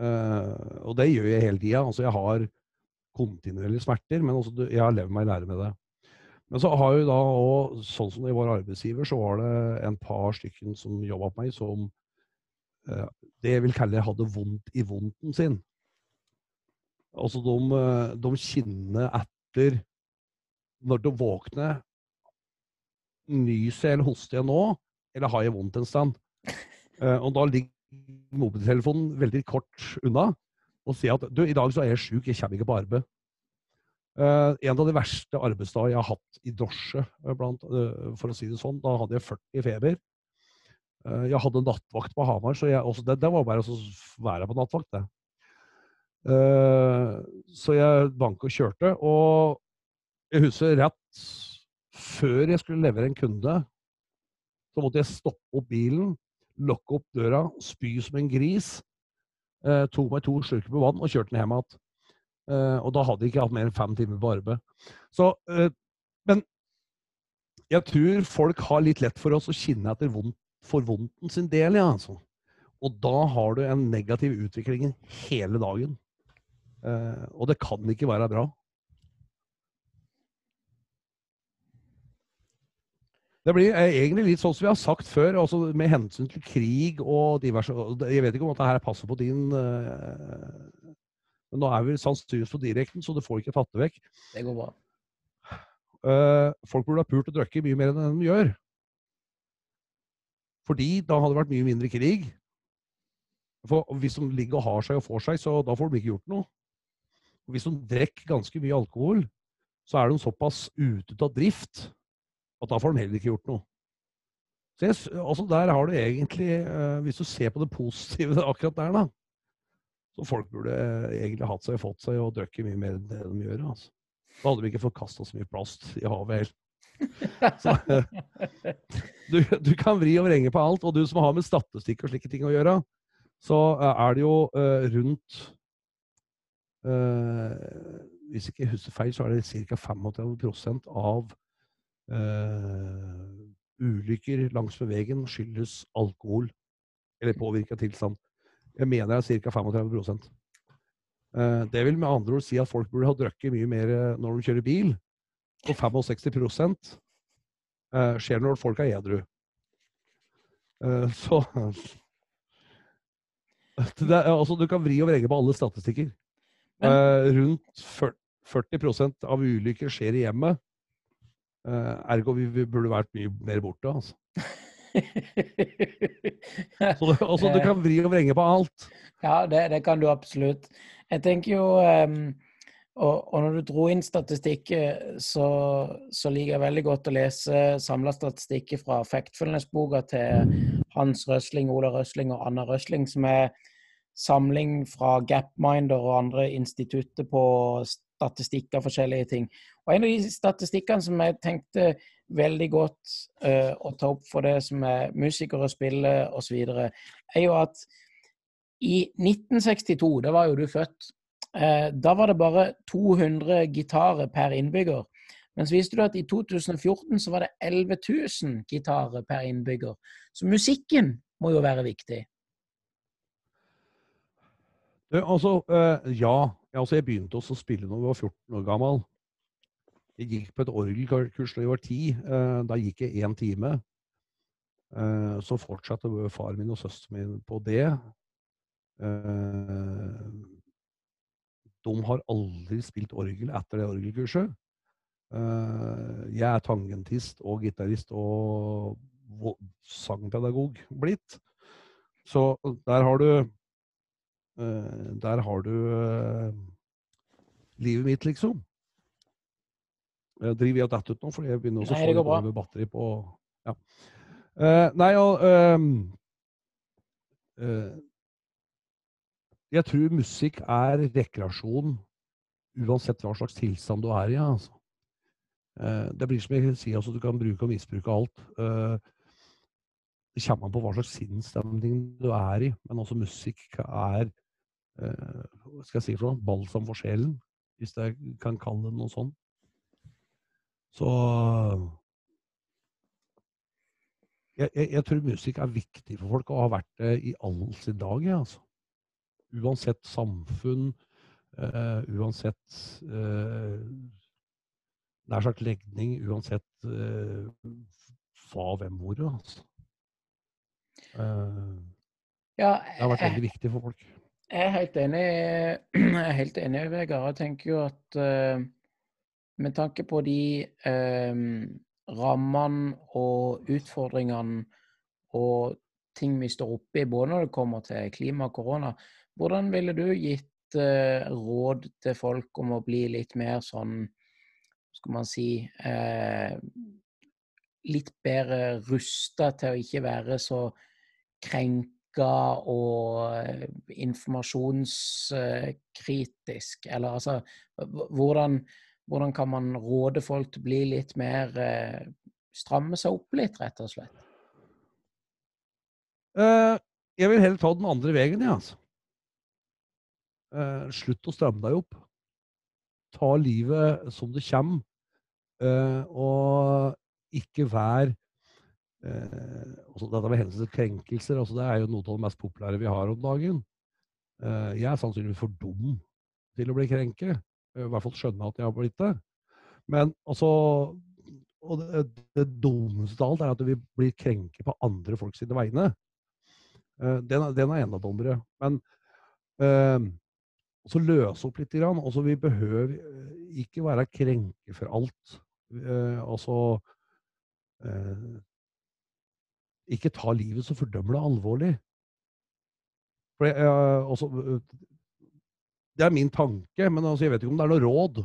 Uh, og det gjør jeg hele tida. Altså, jeg har kontinuerlige smerter, men også, jeg har levd meg i lære med det. Men så har jo da òg, sånn som jeg var arbeidsgiver, så var det en par stykker som jobba på meg, som uh, det jeg vil kalle hadde vondt i vondten sin. Altså de, eh, de kjenner etter når de våkner Nyser eller hoster jeg nå, eller har jeg vondt en sted? Eh, og da ligger mobiltelefonen veldig kort unna og sier at du, i dag så er jeg sjuk, jeg kommer ikke på arbeid. Uh, en av de verste arbeidsdagene jeg har hatt i drosje, eh, blant, uh, for å si det sånn. Da hadde jeg 40 feber. Uh, jeg hadde nattvakt på Hamar, så jeg, også, det, det, var bare å være på nattvakt, det. så jeg banka og kjørte, og jeg husker rett før jeg skulle levere en kunde, så måtte jeg stoppe opp bilen, lukke opp døra, spy som en gris, tok meg to slurker med vann og kjørte den hjem igjen. Eh, og da hadde jeg ikke hatt mer enn fem timer på arbeid. Så, eh, men jeg tror folk har litt lett for oss å kjenne etter vondt, for vondten sin del. Ja, altså. Og da har du en negativ utvikling hele dagen. Uh, og det kan ikke være bra. Det blir egentlig litt sånn som vi har sagt før, altså med hensyn til krig og diverse Jeg vet ikke om dette her passer på din men nå er vi sannsynligvis på direkten, så du får ikke tatt det vekk. Det går bra. Uh, folk burde ha pult og drukket mye mer enn de gjør. Fordi da hadde det vært mye mindre krig. For hvis de ligger og har seg og får seg, så da får de ikke gjort noe. Og hvis de drikker ganske mye alkohol, så er de såpass ute av drift at da får de heller ikke gjort noe. Så jeg, altså Der har du egentlig, eh, hvis du ser på det positive akkurat der, da Så folk burde egentlig hatt seg, fått seg og drukket mye mer enn det de gjør. altså. Da hadde vi ikke forkasta så mye plast i havet heller. Så, du, du, kan vri og vrenge på alt. Og du som har med statistikk og slike ting å gjøre, så eh, er det jo uh, rundt uh, Hvis jeg ikke husker feil, så er det ca. 35% av uh, ulykker langsmed veien skyldes alkohol eller påvirka tilstand. Jeg mener det er ca. 35 Det vil med andre ord si at folk burde ha drukket mye mer når de kjører bil. Og 65 skjer når folk er edru. Så er, altså, du kan vri og vrenge på alle statistikker. Uh, rundt 40% av ulykker skjer i hjemmet. Uh, ergo vi, vi, burde vært mye mer borte, altså. Så du, også, du kan vri og vrenge på alt. Ja, det, det kan du absolutt. Jeg tenker jo um, og, og, når du dro inn statistikk, så, så, liker jeg veldig godt å lese samla statistikk fra Factfulness-boka til Hans Røsling, Ola Røsling og Anna Røsling, som er samling fra Gapminder og andre institutter på statistikk av forskjellige ting. Og En av de statistikkene som jeg tenkte veldig godt uh, å ta opp for det som er musikere, spiller osv., er jo at i 1962, da var jo du født, uh, da var det bare 200 gitarer per innbygger. Mens visste du at i 2014 så var det 11 000 gitarer per innbygger. Så musikken må jo være viktig. Altså, uh, ja. Altså, jeg begynte også å spille når jeg var 14 år gammel. Jeg gikk på et orgelkurs da jeg var 10. Uh, eh, da gikk jeg én time. Uh, så fortsatte far min og søsteren min på det. de har aldri spilt orgel etter det orgelkurset. jeg er tangentist og gitarist og sangpedagog blitt. Så der har du der har du livet mitt, liksom. Jeg driver jeg og detter ut nå, fordi jeg begynner også å få litt over batteri på ja. uh, Nei, og Jeg tror musikk er rekreasjon uansett hva slags tilstand du er i. Altså. det blir som jeg sier, altså, du kan bruke og misbruke alt. det kommer an på hva slags sinnsstemning du er i, men også musikk er Eh, skal jeg si for noe, balsam for sjelen, hvis jeg kan kalle det noe sånt. Så jeg, jeg, jeg, tror musikk er viktig for folk, og har vært det i all sin dag. Ja, altså. Uansett samfunn, uh, uansett uh, nær sagt legning, uansett uh, hva, hvem, hvor. Altså. Uh, ja, det har vært veldig viktig for folk. Jeg er helt enig, jeg er helt enig Vegard. Jeg tenker jo at med tanke på de eh, rammene og utfordringene og ting vi står oppe i, både når det kommer til klima og korona, hvordan ville du gitt eh, råd til folk om å bli litt mer sånn, skal man si Litt bedre rusta til å ikke være så krenka og eh, informasjonskritisk? Eller altså hvordan, hvordan, kan man råde folk til å bli litt mer eh, Stramme seg opp litt, rett og slett? Uh, jeg vil heller ta den andre veien, jeg, ja, altså. Uh, slutt å stramme deg opp. Ta livet som det kommer, uh, og ikke vær også dette med hensyn til krenkelser, altså det er jo noe av det mest populære vi har om dagen. Jeg er sannsynligvis for dum til å bli krenke. I hvert fall skjønne at jeg har blitt det. Men altså Og det, det dummeste av alt er at vi blir krenke på andre folk sine vegne. Eh, den, den er enda dummere. Men eh, så løse opp litt. Grann. Altså, vi behøver ikke være krenke for alt. Eh, altså eh, ikke ta livet så fordømmelig alvorlig. For jeg, også, det er min tanke, men altså, jeg vet ikke om det er noe råd.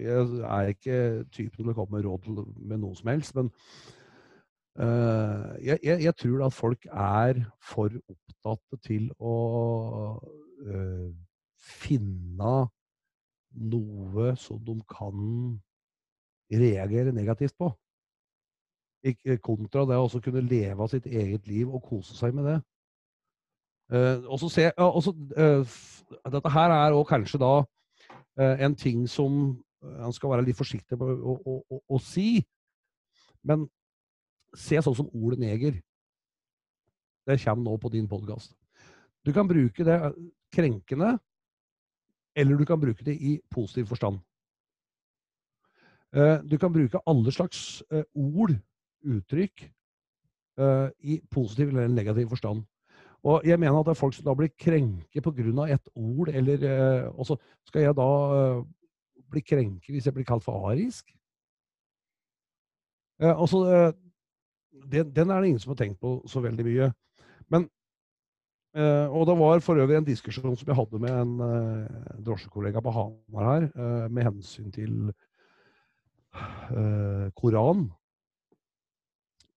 Jeg er ikke typen til å komme med råd med noe som helst, men jeg, jeg, jeg tror at folk er for opptatt til å uh, finne noe som de kan reagere negativt på. Kontra det å kunne leve av sitt eget liv og kose seg med det. Uh, og så se, uh, også, uh, dette her er òg kanskje da en ting som han skal være litt forsiktig med å, å, å, å, si. Men se sånn som ordet neger. Det kommer nå på din podkast. Du kan bruke det krenkende, eller du kan bruke det i positiv forstand. Du kan bruke alle slags ord uttrykk i positiv eller negativ forstand. Og jeg mener at det er folk som da blir krenket pga. et ord, eller uh, Og så skal jeg da uh, bli krenket hvis jeg blir kalt for arisk? Altså, så, den, den, er det ingen som har tenkt på så veldig mye. Men og det var for øvrig en diskusjon som jeg hadde med en drosjekollega på Hamar her, med hensyn til Koran.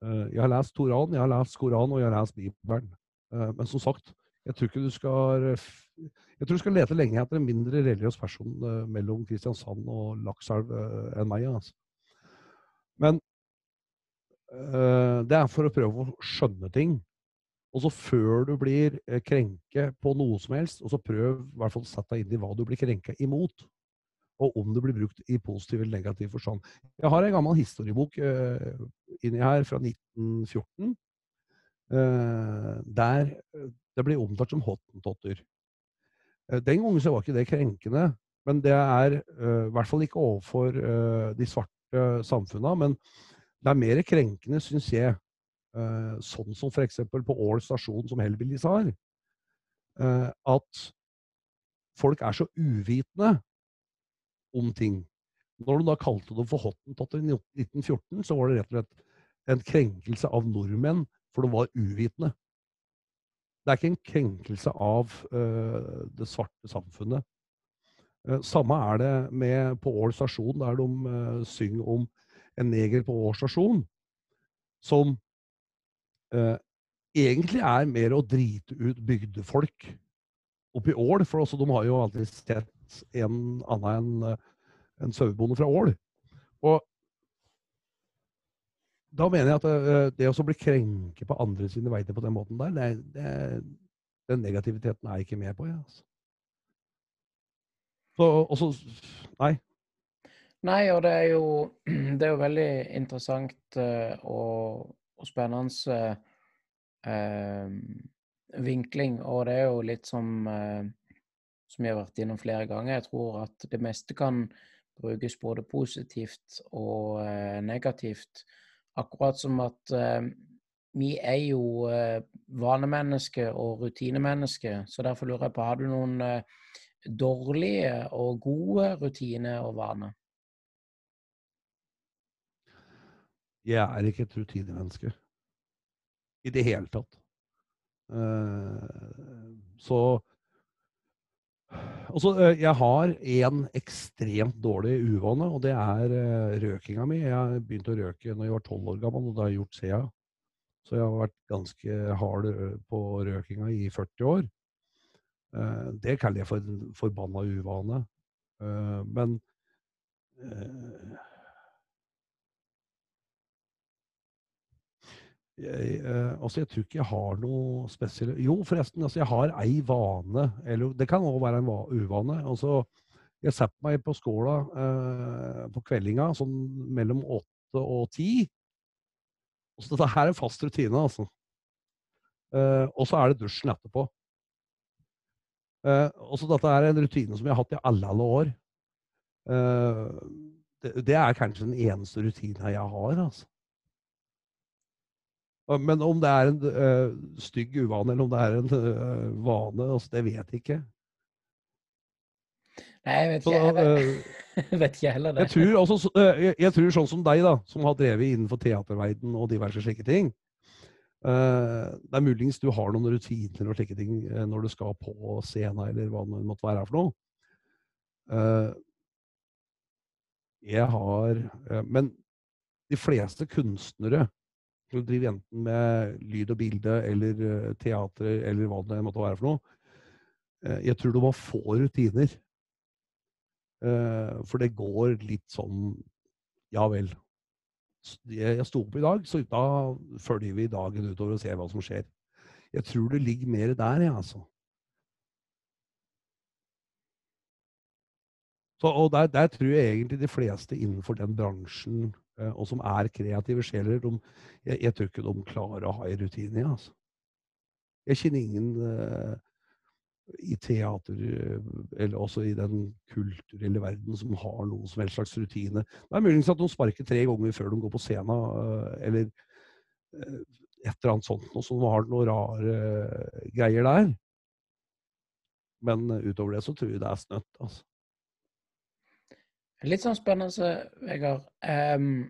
Eh, jeg har lest Toran, jeg har lest Koran og jeg har lest Bibelen. Eh, men som sagt, jeg tror ikke du skal jeg tror du skal lete lenge etter en mindre religiøs person eh, mellom Kristiansand og Lakselv enn meg. Altså. Men det er for å prøve å skjønne ting. Og så før du blir krenket på noe som helst, og så prøv i hvert fall å sette deg inn i hva du blir krenket imot og om det blir brukt i positiv eller negativ forstand. Jeg har en gammel historiebok uh, inni her fra 1914, uh, eh, der eh, det blir omtalt som hottentotter. Uh, den gangen så var ikke det krenkende, men det er i hvert fall ikke overfor de svarte samfunna. Men det er mer krenkende, syns jeg, sånn som f.eks. på Ål stasjon, som Hellbillies har, at folk er så uvitende om ting. Når de da kalte dem for hottentotter i 1914, så var det rett og slett en krenkelse av nordmenn, for de var uvitende. Det er ikke en krenkelse av uh, det svarte samfunnet. Uh, samme er det med på Ål stasjon, der de uh, synger om en neger på Ål stasjon, som egentlig er mer å drite ut bygdefolk oppi Ål. For også, de har jo aldri sett en annen enn en sauebonde fra Ål. Og da mener jeg at eh, det, det å bli krenket på andre sine vegne på den måten der, det, det, den negativiteten er jeg ikke med på. Jeg, altså. Så også Nei. Nei, og det er jo, det er jo veldig interessant uh, og, og, spennende eh, vinkling. Og det er jo litt som eh, som jeg har vært innom flere ganger. Jeg tror at det meste kan brukes både positivt og eh, negativt. Akkurat som at eh, vi er jo eh, vanemennesker og rutinemennesker, så derfor lurer jeg på, har du noen eh, dårlige og gode rutiner og vaner? Jeg er ikke et rutinemenneske i det hele tatt. Uh, så Altså, jeg har en ekstremt dårlig uvane, og det er røkinga mi. Jeg begynte å røke når jeg var tolv år gammel, og det har jeg gjort siden. Så jeg har vært ganske hard på røkinga i 40 år. Det kaller jeg for en forbanna uvane. Men Jeg, eh, altså jeg tror ikke jeg har noe spesielt Jo, forresten, altså jeg har ei vane. Eller det kan òg være en uvane. Altså, jeg setter meg på skåla eh, på kveldinga sånn mellom åtte og ti. Så dette her er fast rutine, altså. Eh, og så er det dusjen etterpå. Eh, også dette er en rutine som jeg har hatt i alle, alle år. Eh, det, det, er kanskje den eneste rutina jeg har, altså. Men om det er en uh, stygg uvane, eller om det er en uh, vane, altså, det vet jeg ikke. Nei, jeg vet ikke, Så, uh, vet ikke heller det. Jeg tror, også, jeg, jeg tror, sånn som deg, da, som har drevet innenfor teaterverden og diverse slike ting, det er muligens du har noen rutiner og slike ting når du skal på scenen, eller hva det måtte være for noe. Jeg har Men de fleste kunstnere som driver enten med lyd og bilde eller teater eller hva det måtte være for noe, jeg tror du må få rutiner. For det går litt sånn Ja vel jeg sto opp i dag, så da følger vi dagen utover og ser hva som skjer. Jeg tror det ligger mer der, jeg, altså. Så, og der, der, tror jeg egentlig de fleste innenfor den bransjen, eh, og som er kreative sjeler, de, jeg, jeg, tror ikke de klarer å ha en rutine. Altså. Jeg kjenner ingen eh, i teater, eh, eller også i den kulturelle verden, som har noen som helst slags rutine. Det er muligens at de sparker tre ganger før de går på scenen, eh, eller eh, et eller annet sånt, og så har noen rare greier der. Men utover det så tror jeg det er snøtt, altså. Litt sånn spennende, Vegard. Um,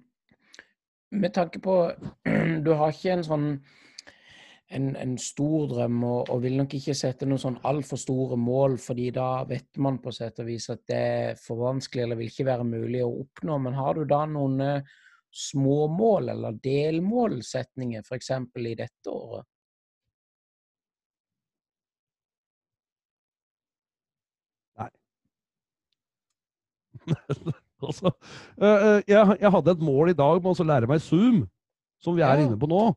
med tanke på Du har ikke en sånn en, en, stor drøm, og, og, vil nok ikke sette noen sånn altfor store mål, fordi da vet man på sett og vis at det er for vanskelig eller vil ikke være mulig å oppnå. Men har du da noen små småmål eller delmålsetninger f.eks. i dette året? Nei. altså, uh, jeg, jeg, hadde et mål i dag med å lære meg Zoom, som vi er ja. inne på nå.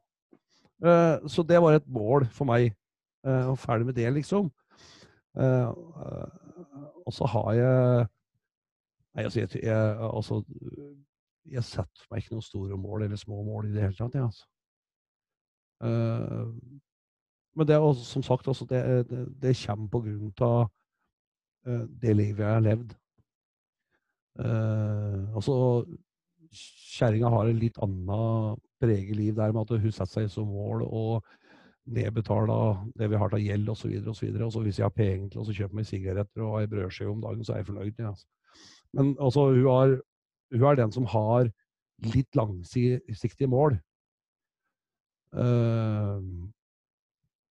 Eh, så det var et mål for meg. Uh, og ferdig med det, liksom. Uh, og så har jeg Nei, altså, jeg, jeg, altså, jeg setter meg ikke noen store mål eller små mål i det hele tatt, Ja, altså. men det er også, som sagt, altså, det, det, det, kommer på grunn av det livet jeg har levd. Altså, kjerringa har en litt annet preget liv der med at hun setter seg som mål å nedbetale det vi har av gjeld osv. Og, så og så hvis jeg har penger til å kjøpe meg sigaretter og ei brødskive om dagen, så er jeg fornøyd. Ja, altså. Men altså, hun, har, hun er den som har litt langsiktige mål. Uh,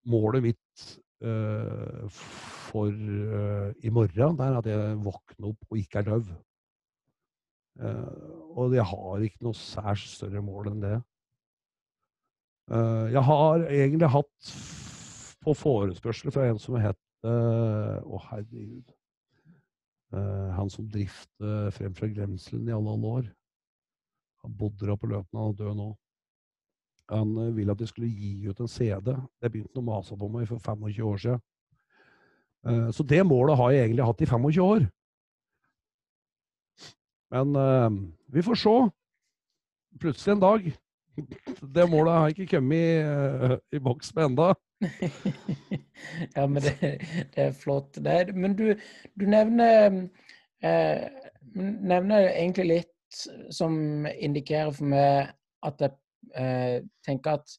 målet mitt uh, for uh, i morgen det er at jeg våkner opp og ikke er døv. Og jeg har ikke noe særs større mål enn det. Eh, jeg har egentlig hatt på forespørsel fra en som het Å, herregud. Eh, han som drifter frem fra Glemselen i alle, alle år. Han bodde der på Løten, han er død nå. Han eh, ville at jeg skulle gi ut en CD. Det begynte han å mase på meg for 25 år siden. Så det målet har jeg egentlig hatt i 25 år. Men vi får se. Plutselig en dag det målet har ikke kommet i, uh, i boks med enda. ja, men det, det, er flott. Det er, men du, du nevner, eh, nevner egentlig litt som indikerer for meg at jeg eh, tenker at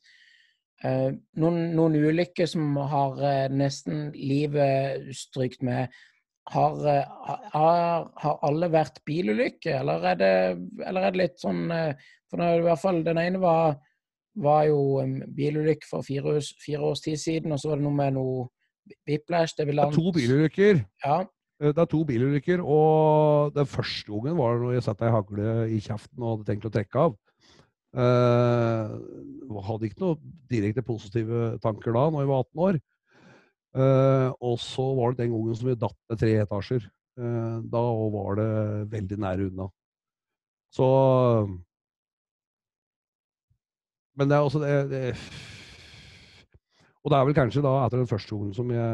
eh, noen, noen, ulykker som har eh, nesten livet strykt med, har, eh, har, har, alle vært bilulykker, eller er eller er det litt sånn for nå, i hvert fall Den ene var, var jo bilulykke for fire års, fire års, tid siden, og så var det noe med noe whiplash. Det, det er to bilulykker. Ja. Eh, det er to bilulykker, og den første gangen var det når jeg satte ei hagle i kjeften og hadde tenkt å trekke av. Uh, hadde ikke noe direkte positive tanker da når jeg var 18 år. Uh, og så var det den gangen som vi datt ned tre etasjer. Uh, da var det veldig nære unna. Så men det er også det, det, Og det er vel kanskje da etter den første gangen som jeg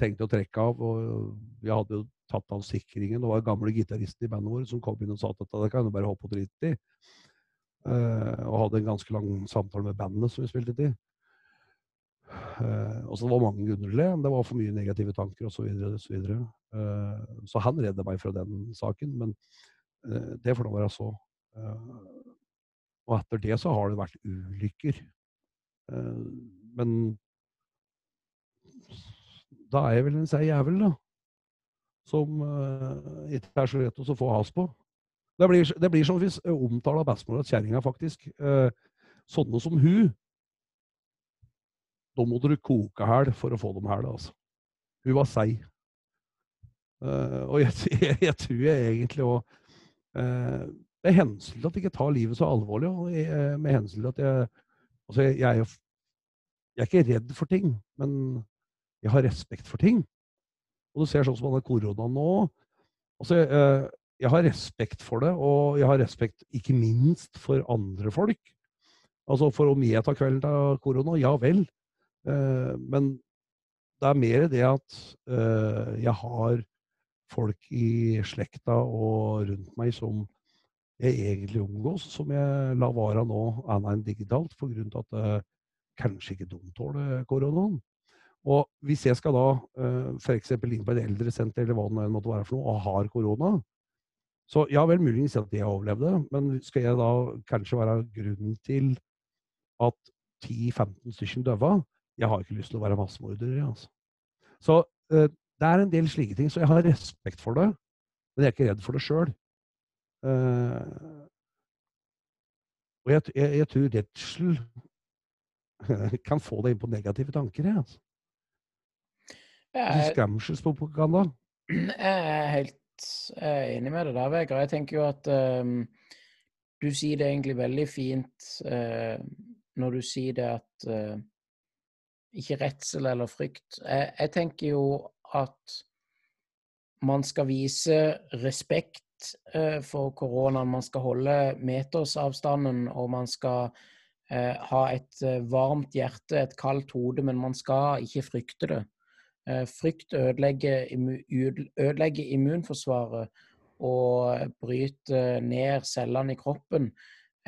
tenkte å trekke av. og Vi hadde jo tatt av sikringen. Det var gamle gitaristen i bandet vårt som kom inn og sa at det kan du bare hoppe og drite i. Uh, og hadde en ganske lang samtale med bandet som vi spilte til. Uh, og så det var mange grunner til det. Det var for mye negative tanker osv. Så, videre, og så, videre. uh, så han redda meg fra den saken. Men uh, det får nå være så. Og etter det så har det vært ulykker. Eh, men da er jeg vel en seig jævel, da. Som uh, ikke er så lett å få has på. Det blir, det blir som hvis jeg omtaler bestemora kjerringa, faktisk. Uh, sånne som hun da må dere koke hæl for å få dem hæl. Altså. Hun var seig. Uh, og jeg, jeg, jeg, tror jeg egentlig òg uh, Med hensyn til at jeg ikke tar livet så alvorlig, og jeg, med hensyn til at jeg Altså, jeg, jeg, jeg, er ikke redd for ting, men jeg har respekt for ting. Og du ser sånn som denne koronaen nå. Altså, uh, jeg har respekt for det, og jeg har respekt ikke minst for andre folk. Altså for om jeg tar kvelden av korona, ja vel. Eh, men det er mer det at eh, jeg har folk i slekta og rundt meg som jeg egentlig omgås, som jeg lar være nå annet enn digitalt, for grunn til at det kanskje ikke de tåler koronaen. Og hvis jeg skal da f.eks. inn på et eldresenter eller hva det måtte være for noe, og har korona, så ja vel, muligens at jeg overlevde, men skal jeg da kanskje være grunnen til at 10-15 stykker døde? Jeg har ikke lyst til å være massemorder. Altså. Så uh, det er en del slike ting. Så jeg har respekt for det, men jeg er ikke redd for det sjøl. Uh, og jeg, jeg, jeg tror redsel kan få deg inn på negative tanker. Jeg, altså. Skremselspropaganda. Jeg er helt enig med deg der, Vegard. Jeg tenker jo at um, du sier det egentlig veldig fint uh, når du sier det at uh, ikke redsel eller frykt. Jeg, jeg, tenker jo at man skal vise respekt uh, for koronaen. Man skal holde metersavstanden, og man skal uh, ha et varmt hjerte, et kaldt hode, men man skal ikke frykte det. frykt ødelegger, ødelegger immunforsvaret og bryter ned cellene i kroppen.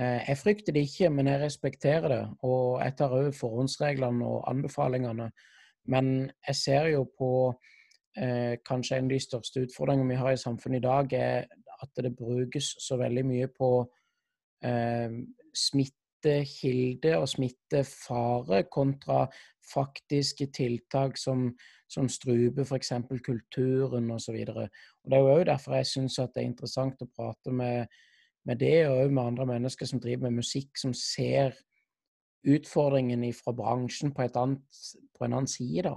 Eh, jeg frykter det ikke, men jeg respekterer det. Og jeg tar òg forhåndsreglene og anbefalingene. Men jeg ser jo på eh, kanskje en av de største utfordringene vi har i samfunnet i dag, er at det brukes så veldig mye på eh, smittekilde og smittefare kontra faktiske tiltak som, som struper f.eks. kulturen osv. Det er jo òg derfor jeg syns det er interessant å prate med med det, og med andre mennesker som driver med musikk, som ser utfordringen fra bransjen på, annet, på en annen side. da.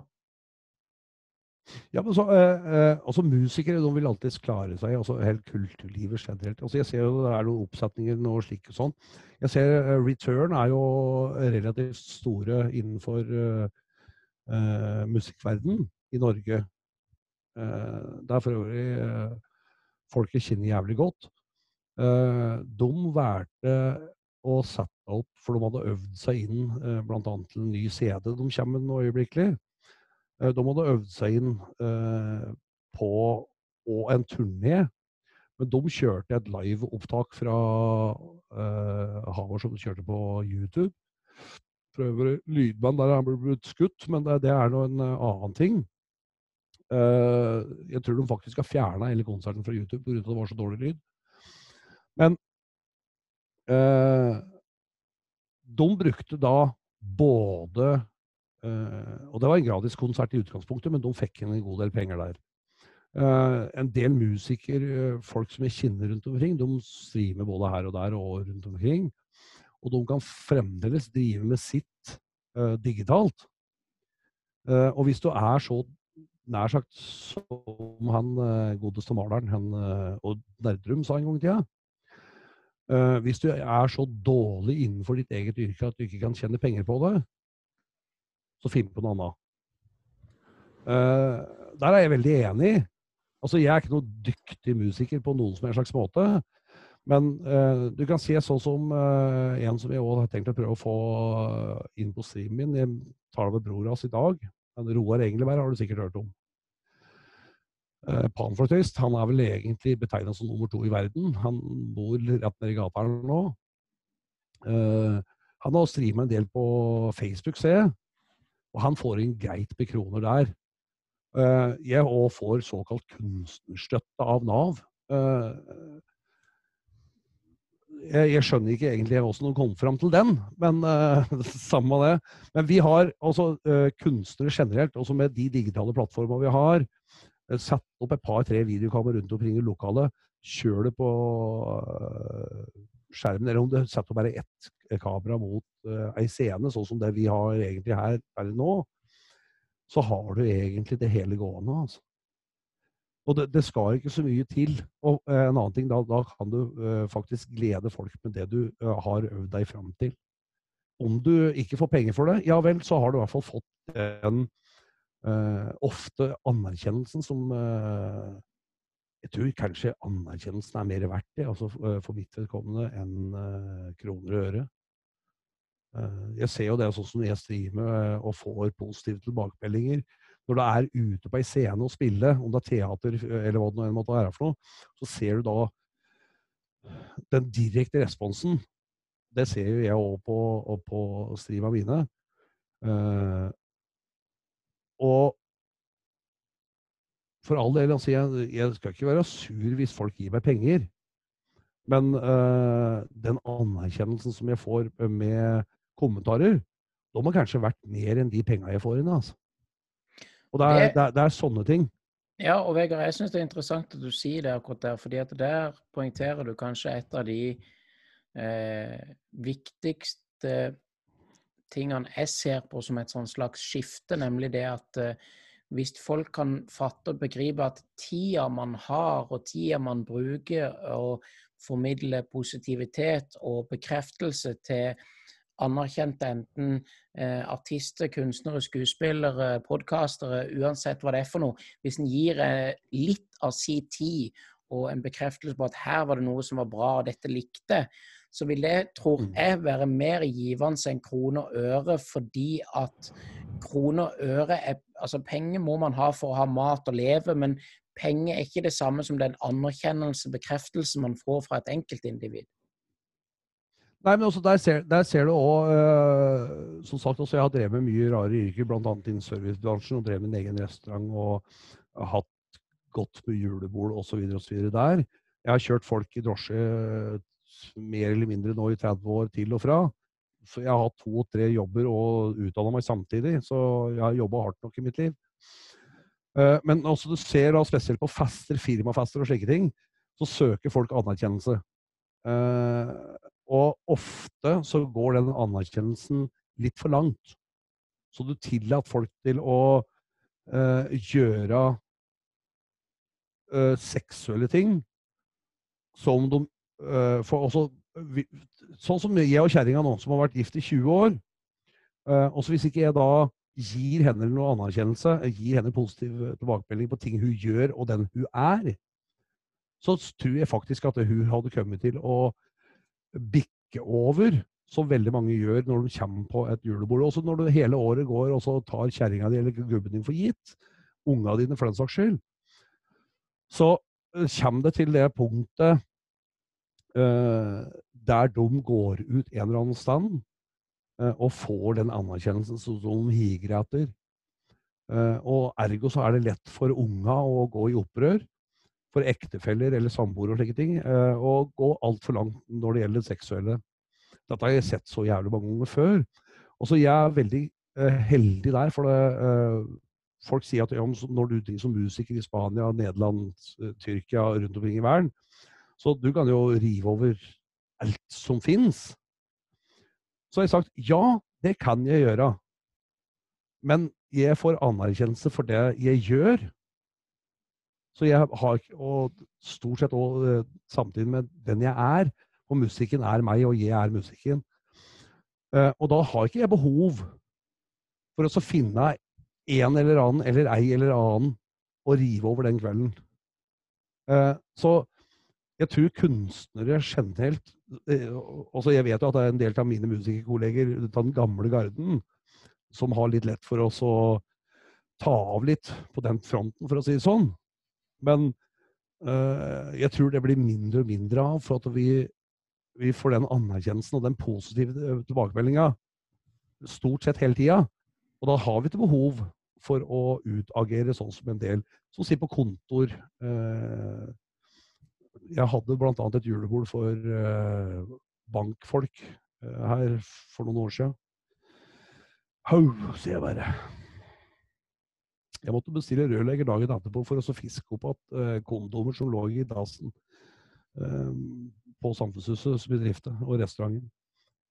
Ja, men så, eh, eh, altså Musikere de vil alltids klare seg. altså Helt kulturlivet generelt. altså Jeg ser jo det er noen oppsetninger og slik og sånn. Jeg ser uh, Return er jo relativt store innenfor uh, uh, musikkverden i Norge. Uh, det er for øvrig folk jeg kjenner jævlig godt. Eh, de valgte å sette opp, for de hadde øvd seg inn eh, bl.a. til en ny CD de kommer med nå øyeblikkelig. Eh, de hadde øvd seg inn på og en turné. Men de kjørte et liveopptak fra uh, Havar som de kjørte på YouTube. For øvrig lydband der han ble blitt skutt, men det, det er nå en annen ting. Uh, jeg tror de faktisk har fjerna hele konserten fra YouTube pga. det var så dårlig lyd. Men eh, de brukte da både eh, Og det var en gratis konsert i utgangspunktet, men de fikk en god del penger der. Eh, en del musikere, eh, folk som jeg kjenner rundt omkring, de streamer både her og der og rundt omkring. Og de kan fremdeles drive med sitt eh, digitalt. Eh, og hvis du er så nær sagt som han godeste maleren, han Odd Nerdrum, sa en gang i tida, Uh, hvis du er så dårlig innenfor ditt eget yrke at du ikke kan tjene penger på det, så finn på noe annet. Uh, der er jeg veldig enig. Altså, Jeg er ikke noe dyktig musiker på noen som helst slags måte. Men uh, du kan se sånn som en som jeg også har tenkt å prøve å få inn på streamen min. Jeg tar det med bror hans i dag. Roar Engelberg har du sikkert hørt om. Eh, Panfløytist han er vel egentlig betegna som nummer to i verden. Han bor rett nedi gata her nå. Uh, han har streama en del på Facebook, ser jeg. Og han får inn greit med kroner der. Uh, jeg òg får såkalt kunstnerstøtte av Nav. Uh, jeg, skjønner ikke egentlig hvordan de kom fram til den, men samme det. Men vi har altså kunstnere generelt, også med de digitale plattformene vi har, Eh, satt opp et par-tre videokameraer rundt omkring i lokalet. Kjør det på uh, skjermen, eller om du setter bare ett kamera mot uh, ei scene, sånn som det vi har egentlig her eller nå, så har du egentlig det hele gående. altså. Og det, det, skal ikke så mye til. Og en annen ting, da, da kan du faktisk glede folk med det du har øvd deg fram til. Om du ikke får penger for det, ja vel, så har du i hvert fall fått den ofte anerkjennelsen som Jeg tror kanskje anerkjennelsen er mer verdt det, altså for mitt vedkommende, enn kroner og øre. Jeg ser jo det sånn som jeg streamer og får positive tilbakemeldinger når du er ute på ei scene og spiller, om det er teater eller hva det måtte være for noe, så ser du da den direkte responsen. Det ser jo jeg òg på, på streama mine. Og for all del, altså jeg, jeg, skal ikke være sur hvis folk gir meg penger. Men uh, den anerkjennelsen som jeg får med kommentarer, de har kanskje vært mer enn de penga jeg får inn. altså. Og det er, det, det er, sånne ting. Ja, og Vegard, jeg syns det er interessant at du sier det akkurat der. fordi at der poengterer du kanskje et av de eh, viktigste tingene jeg ser på som et slags skifte, nemlig det at eh, hvis folk kan fatte og begripe at tida man har, og tida man bruker og formidle positivitet og bekreftelse til anerkjente enten eh, artister, kunstnere, skuespillere, podkastere, uansett hva det er for noe. Hvis en gir eh, litt av sin tid og en bekreftelse på at her var det noe som var bra, og dette likte, så vil det, tror mm. jeg, være mer givende enn kroner og øre, fordi at kroner og øre er Altså, penger må man ha for å ha mat og leve, men penger er ikke det samme som den anerkjennelse, bekreftelse man får fra et enkeltindivid. Nei, men også der ser, der ser du òg uh, Som sagt, også jeg har drevet med mye rare yrker, bl.a. innen servicebransjen, og drevet min egen restaurant og hatt godt med julebord osv. der. Jeg har kjørt folk i drosje mer eller mindre nå i 30 år til og fra. Så jeg har hatt to-tre jobber og utdanna meg samtidig, så jeg har jobba hardt nok i mitt liv. Uh, men også du ser da spesielt på fester, firmafester og slike ting, så søker folk anerkjennelse. Uh, og ofte så går den anerkjennelsen litt for langt. Så du tillater folk til å uh, gjøre seksuelle ting som de for også, Sånn som jeg og kjerringa nå, som har vært gift i 20 år. Uh, også hvis ikke jeg da gir henne noe anerkjennelse, gir henne positiv tilbakemelding på ting hun gjør, og den hun er, så tror jeg faktisk at hun hadde kommet til å bikke over, som veldig mange gjør når de kommer på et julebord. Også når du hele året går og så tar kjerringa di eller gubben din for gitt, unga dine for den saks skyld, så eh, kommer det til det punktet der de går ut en eller annen stand uh, og får den anerkjennelsen som de higer etter. Uh, og ergo så er det lett for unga å gå i opprør for ektefeller eller samboere og slike ting, eh, og gå altfor langt når det gjelder det seksuelle. Dette har jeg sett så jævlig mange ganger før. Og så jeg er veldig heldig der, for det, folk sier at når du driver som musiker i Spania, Nederland, Tyrkia, rundt omkring i verden, så du kan jo rive over alt som fins. Så har jeg sagt ja, det kan jeg gjøre. Men jeg får anerkjennelse for det jeg gjør. Så jeg har Og stort sett òg eh, samtidig med den jeg er. Og musikken er meg, og jeg er musikken. Eh, og da har ikke jeg behov for å finne en eller annen eller ei eller annen å rive over den kvelden. Eh, så jeg tror kunstnere generelt også Jeg vet jo at det er en del av mine musikerkolleger av den gamle garden som har litt lett for oss å ta av litt på den fronten, for å si det sånn. Men øh, jeg tror det blir mindre og mindre av, for at vi, vi får den anerkjennelsen og den positive tilbakemeldinga stort sett hele tida. Og da har vi ikke behov for å utagere sånn som en del som sitter på kontor. Uh, jeg hadde bl.a. et julebord for uh, bankfolk her for noen år siden. Hau, sier jeg bare. Jeg måtte bestille rørlegger dagen etterpå for å fiske opp at uh, kondomer som lå i dassen. På Samfunnshusets bedrifter og restauranten.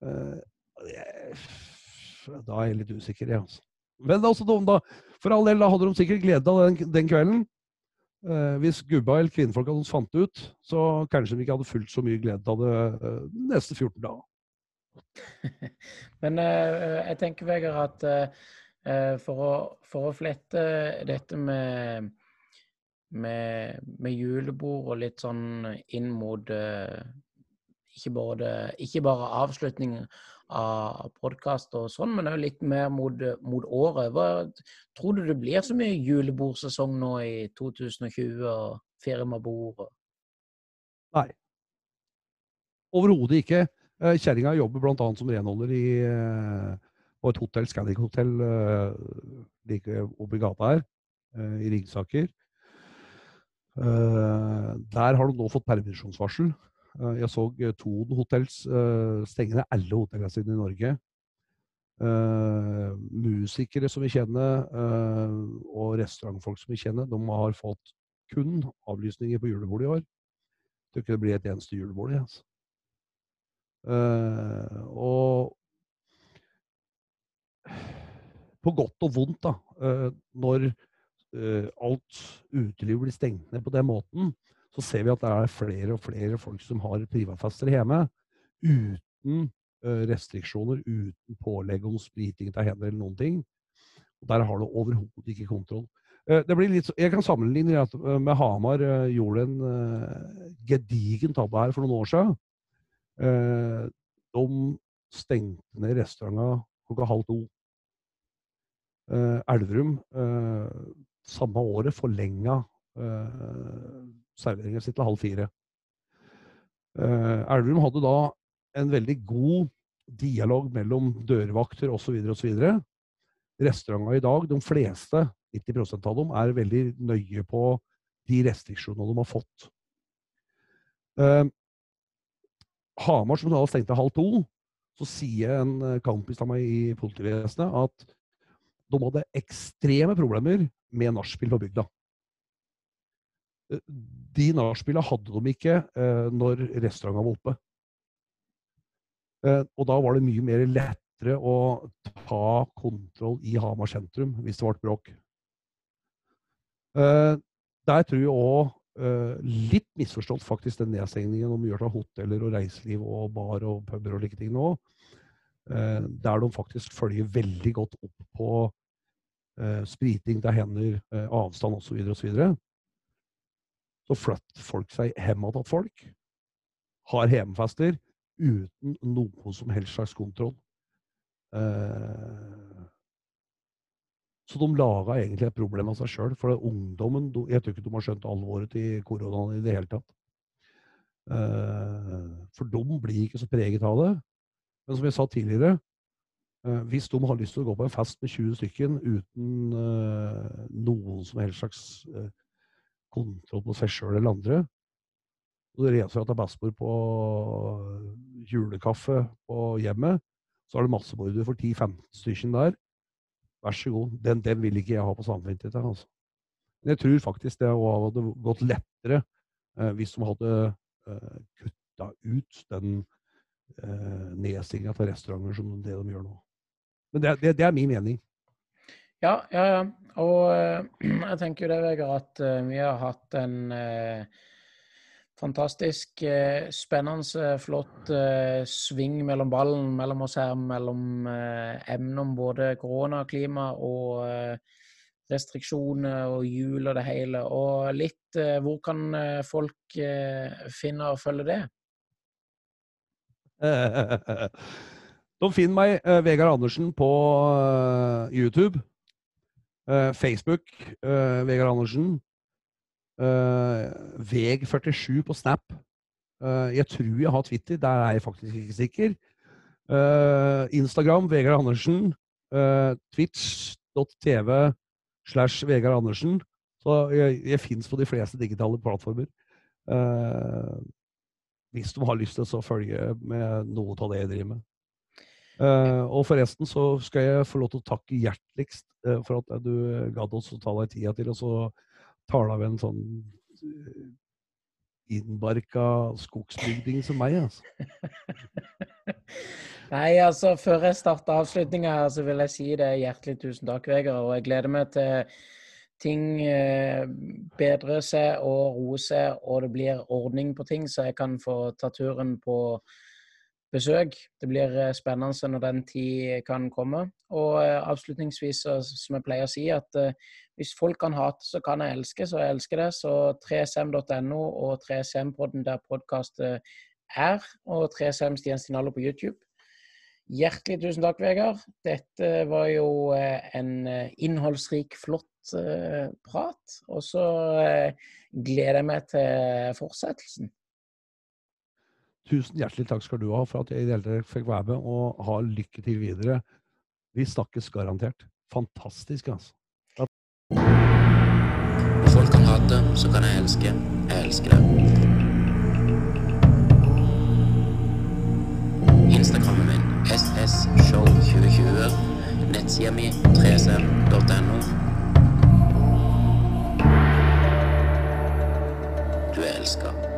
Da er jeg litt usikker, jeg, altså. Men altså, da, for all del, da hadde de sikkert glede av den, den kvelden. Eh, hvis gubba eller kvinnfolka hadde fant det ut, så kanskje de ikke hadde fullt så mye glede av det eh, de neste 14 dager. Men eh, jeg tenker, Vegard, at eh, for, å, for, å, flette dette med, med, med julebord og litt sånn inn mot eh, ikke, bare, ikke bare avslutning av podkast og sånn, men òg litt mer mot, mot, året. Hva, tror du det blir så mye julebordsesong nå i 2020, og firmabord? Nei. Overhodet ikke. Eh, kjerringa jobber bl.a. som renholder i, eh, på et hotell, Scandic hotell, like like oppi gata her, i Ringsaker. Der har de nå fått permisjonsvarsel. Eh, jeg så eh, Thon Hotels eh, stenge ned alle hotellene sine i Norge. musikere som vi kjenner, og restaurantfolk som vi kjenner, de har fått kun avlysninger på julebordet i år. Jeg tror ikke det blir et eneste julebord. Altså. og på godt og vondt, da, når alt uteliv blir stengt ned på den måten, så ser vi at det er flere og flere folk som har privatfester hjemme uten restriksjoner, uten pålegg om spriting av hender eller noen ting. Og Der har du overhodet ikke kontroll. Blir litt, jeg kan sammenligne at med Hamar gjorde en gedigen tabbe her for noen år siden. De stengte ned restauranten klokka halv to. Elverum samme året forlenga serveringen sin til halv fire. Uh, Elverum hadde da en veldig god dialog mellom dørvakter osv. osv. Restaurantene i dag, de fleste, 90% av dem, er veldig nøye på de restriksjonene de har fått. Uh, Hamar, som da stengte halv to, så sier en kompis av meg i politivesenet at de hadde ekstreme problemer med nachspiel på bygda de nachspielene hadde de ikke eh, når restauranten var oppe. Eh, og da var det mye mer lettere å ta kontroll i Hamar sentrum hvis det ble bråk. Eh, der tror jeg òg litt misforstått faktisk den nedstengningen de gjør av hoteller og reiseliv og bar og puber og like ting nå. Der de faktisk følger veldig godt opp på spriting til hender, avstand osv. osv så flytter folk seg hjem igjen folk. Har hjemmefester uten noen som helst slags kontroll. Eh, så de laga egentlig et problem av seg sjøl. For ungdommen Jeg tror ikke de har skjønt alvoret til koronaen i det hele tatt. Eh, for de blir ikke så preget av det. Men som jeg sa tidligere, eh, hvis de har lyst til å gå på en fest med 20 stykker uten noen som helst slags kontroll på seg sjøl eller andre. Og det er for at det er bestemor på julekaffe på hjemmet, så har du massemorder for 10-15 stykker der. Vær så god. Den, den vil ikke jeg ha på samvittigheten. Altså. Men jeg tror faktisk det hadde gått lettere eh, hvis de hadde eh, kutta ut den eh, nedstillinga av restauranter som det de gjør nå. Men det, det, det er min mening. Ja, ja, ja. Og uh, jeg tenker jo det, Vegard, at uh, vi har hatt en uh, fantastisk spennende, flott sving mellom ballen mellom oss her, mellom emner om både korona, klima og restriksjoner og jul og det hele. Og litt Hvor kan folk finne og følge det? De finner meg, Vegard Andersen, på YouTube. Uh, Facebook, uh, Vegard Andersen. Uh, Veg47 på Snap. jeg tror jeg har Twitter, der er jeg faktisk ikke sikker. Instagram, Vegard Andersen. Twitch.tv slash Vegard Andersen. Så jeg, jeg fins på de fleste digitale plattformer. hvis du har lyst til å følge med noe av det jeg driver med. Uh, og forresten så skal jeg få lov til å takke hjerteligst uh, for at du gadd oss å ta deg tida til, og så tale av en sånn uh, innbarka skogsbygding som meg, altså. Nei, altså før jeg starter avslutninga så vil jeg si det hjertelig tusen takk, Vegard. Og jeg gleder meg til ting eh, bedrer seg og roer seg, og det blir ordning på ting, så jeg kan få ta turen på besøk. Det blir eh, spennende når den tid kan komme. Og eh, avslutningsvis, som jeg pleier å si, at hvis folk kan hate, så kan jeg elske, så jeg elsker det. Så 3sm.no og 3sm-podden der podkastet er, og 3sm Stian Stinallo på YouTube. Hjertelig tusen takk, Vegard. Dette var jo en innholdsrik, flott prat. Og så gleder jeg meg til fortsettelsen. Tusen hjertelig takk skal du ha for at jeg i det hele fikk være med, og ha lykke til videre. Vi snakkes garantert. Fantastisk, altså. Folk kan hate, så kan jeg elske. Jeg elsker det. Instagrammen min ssshow2020. Nettsida mi 3sm.no. du elsker.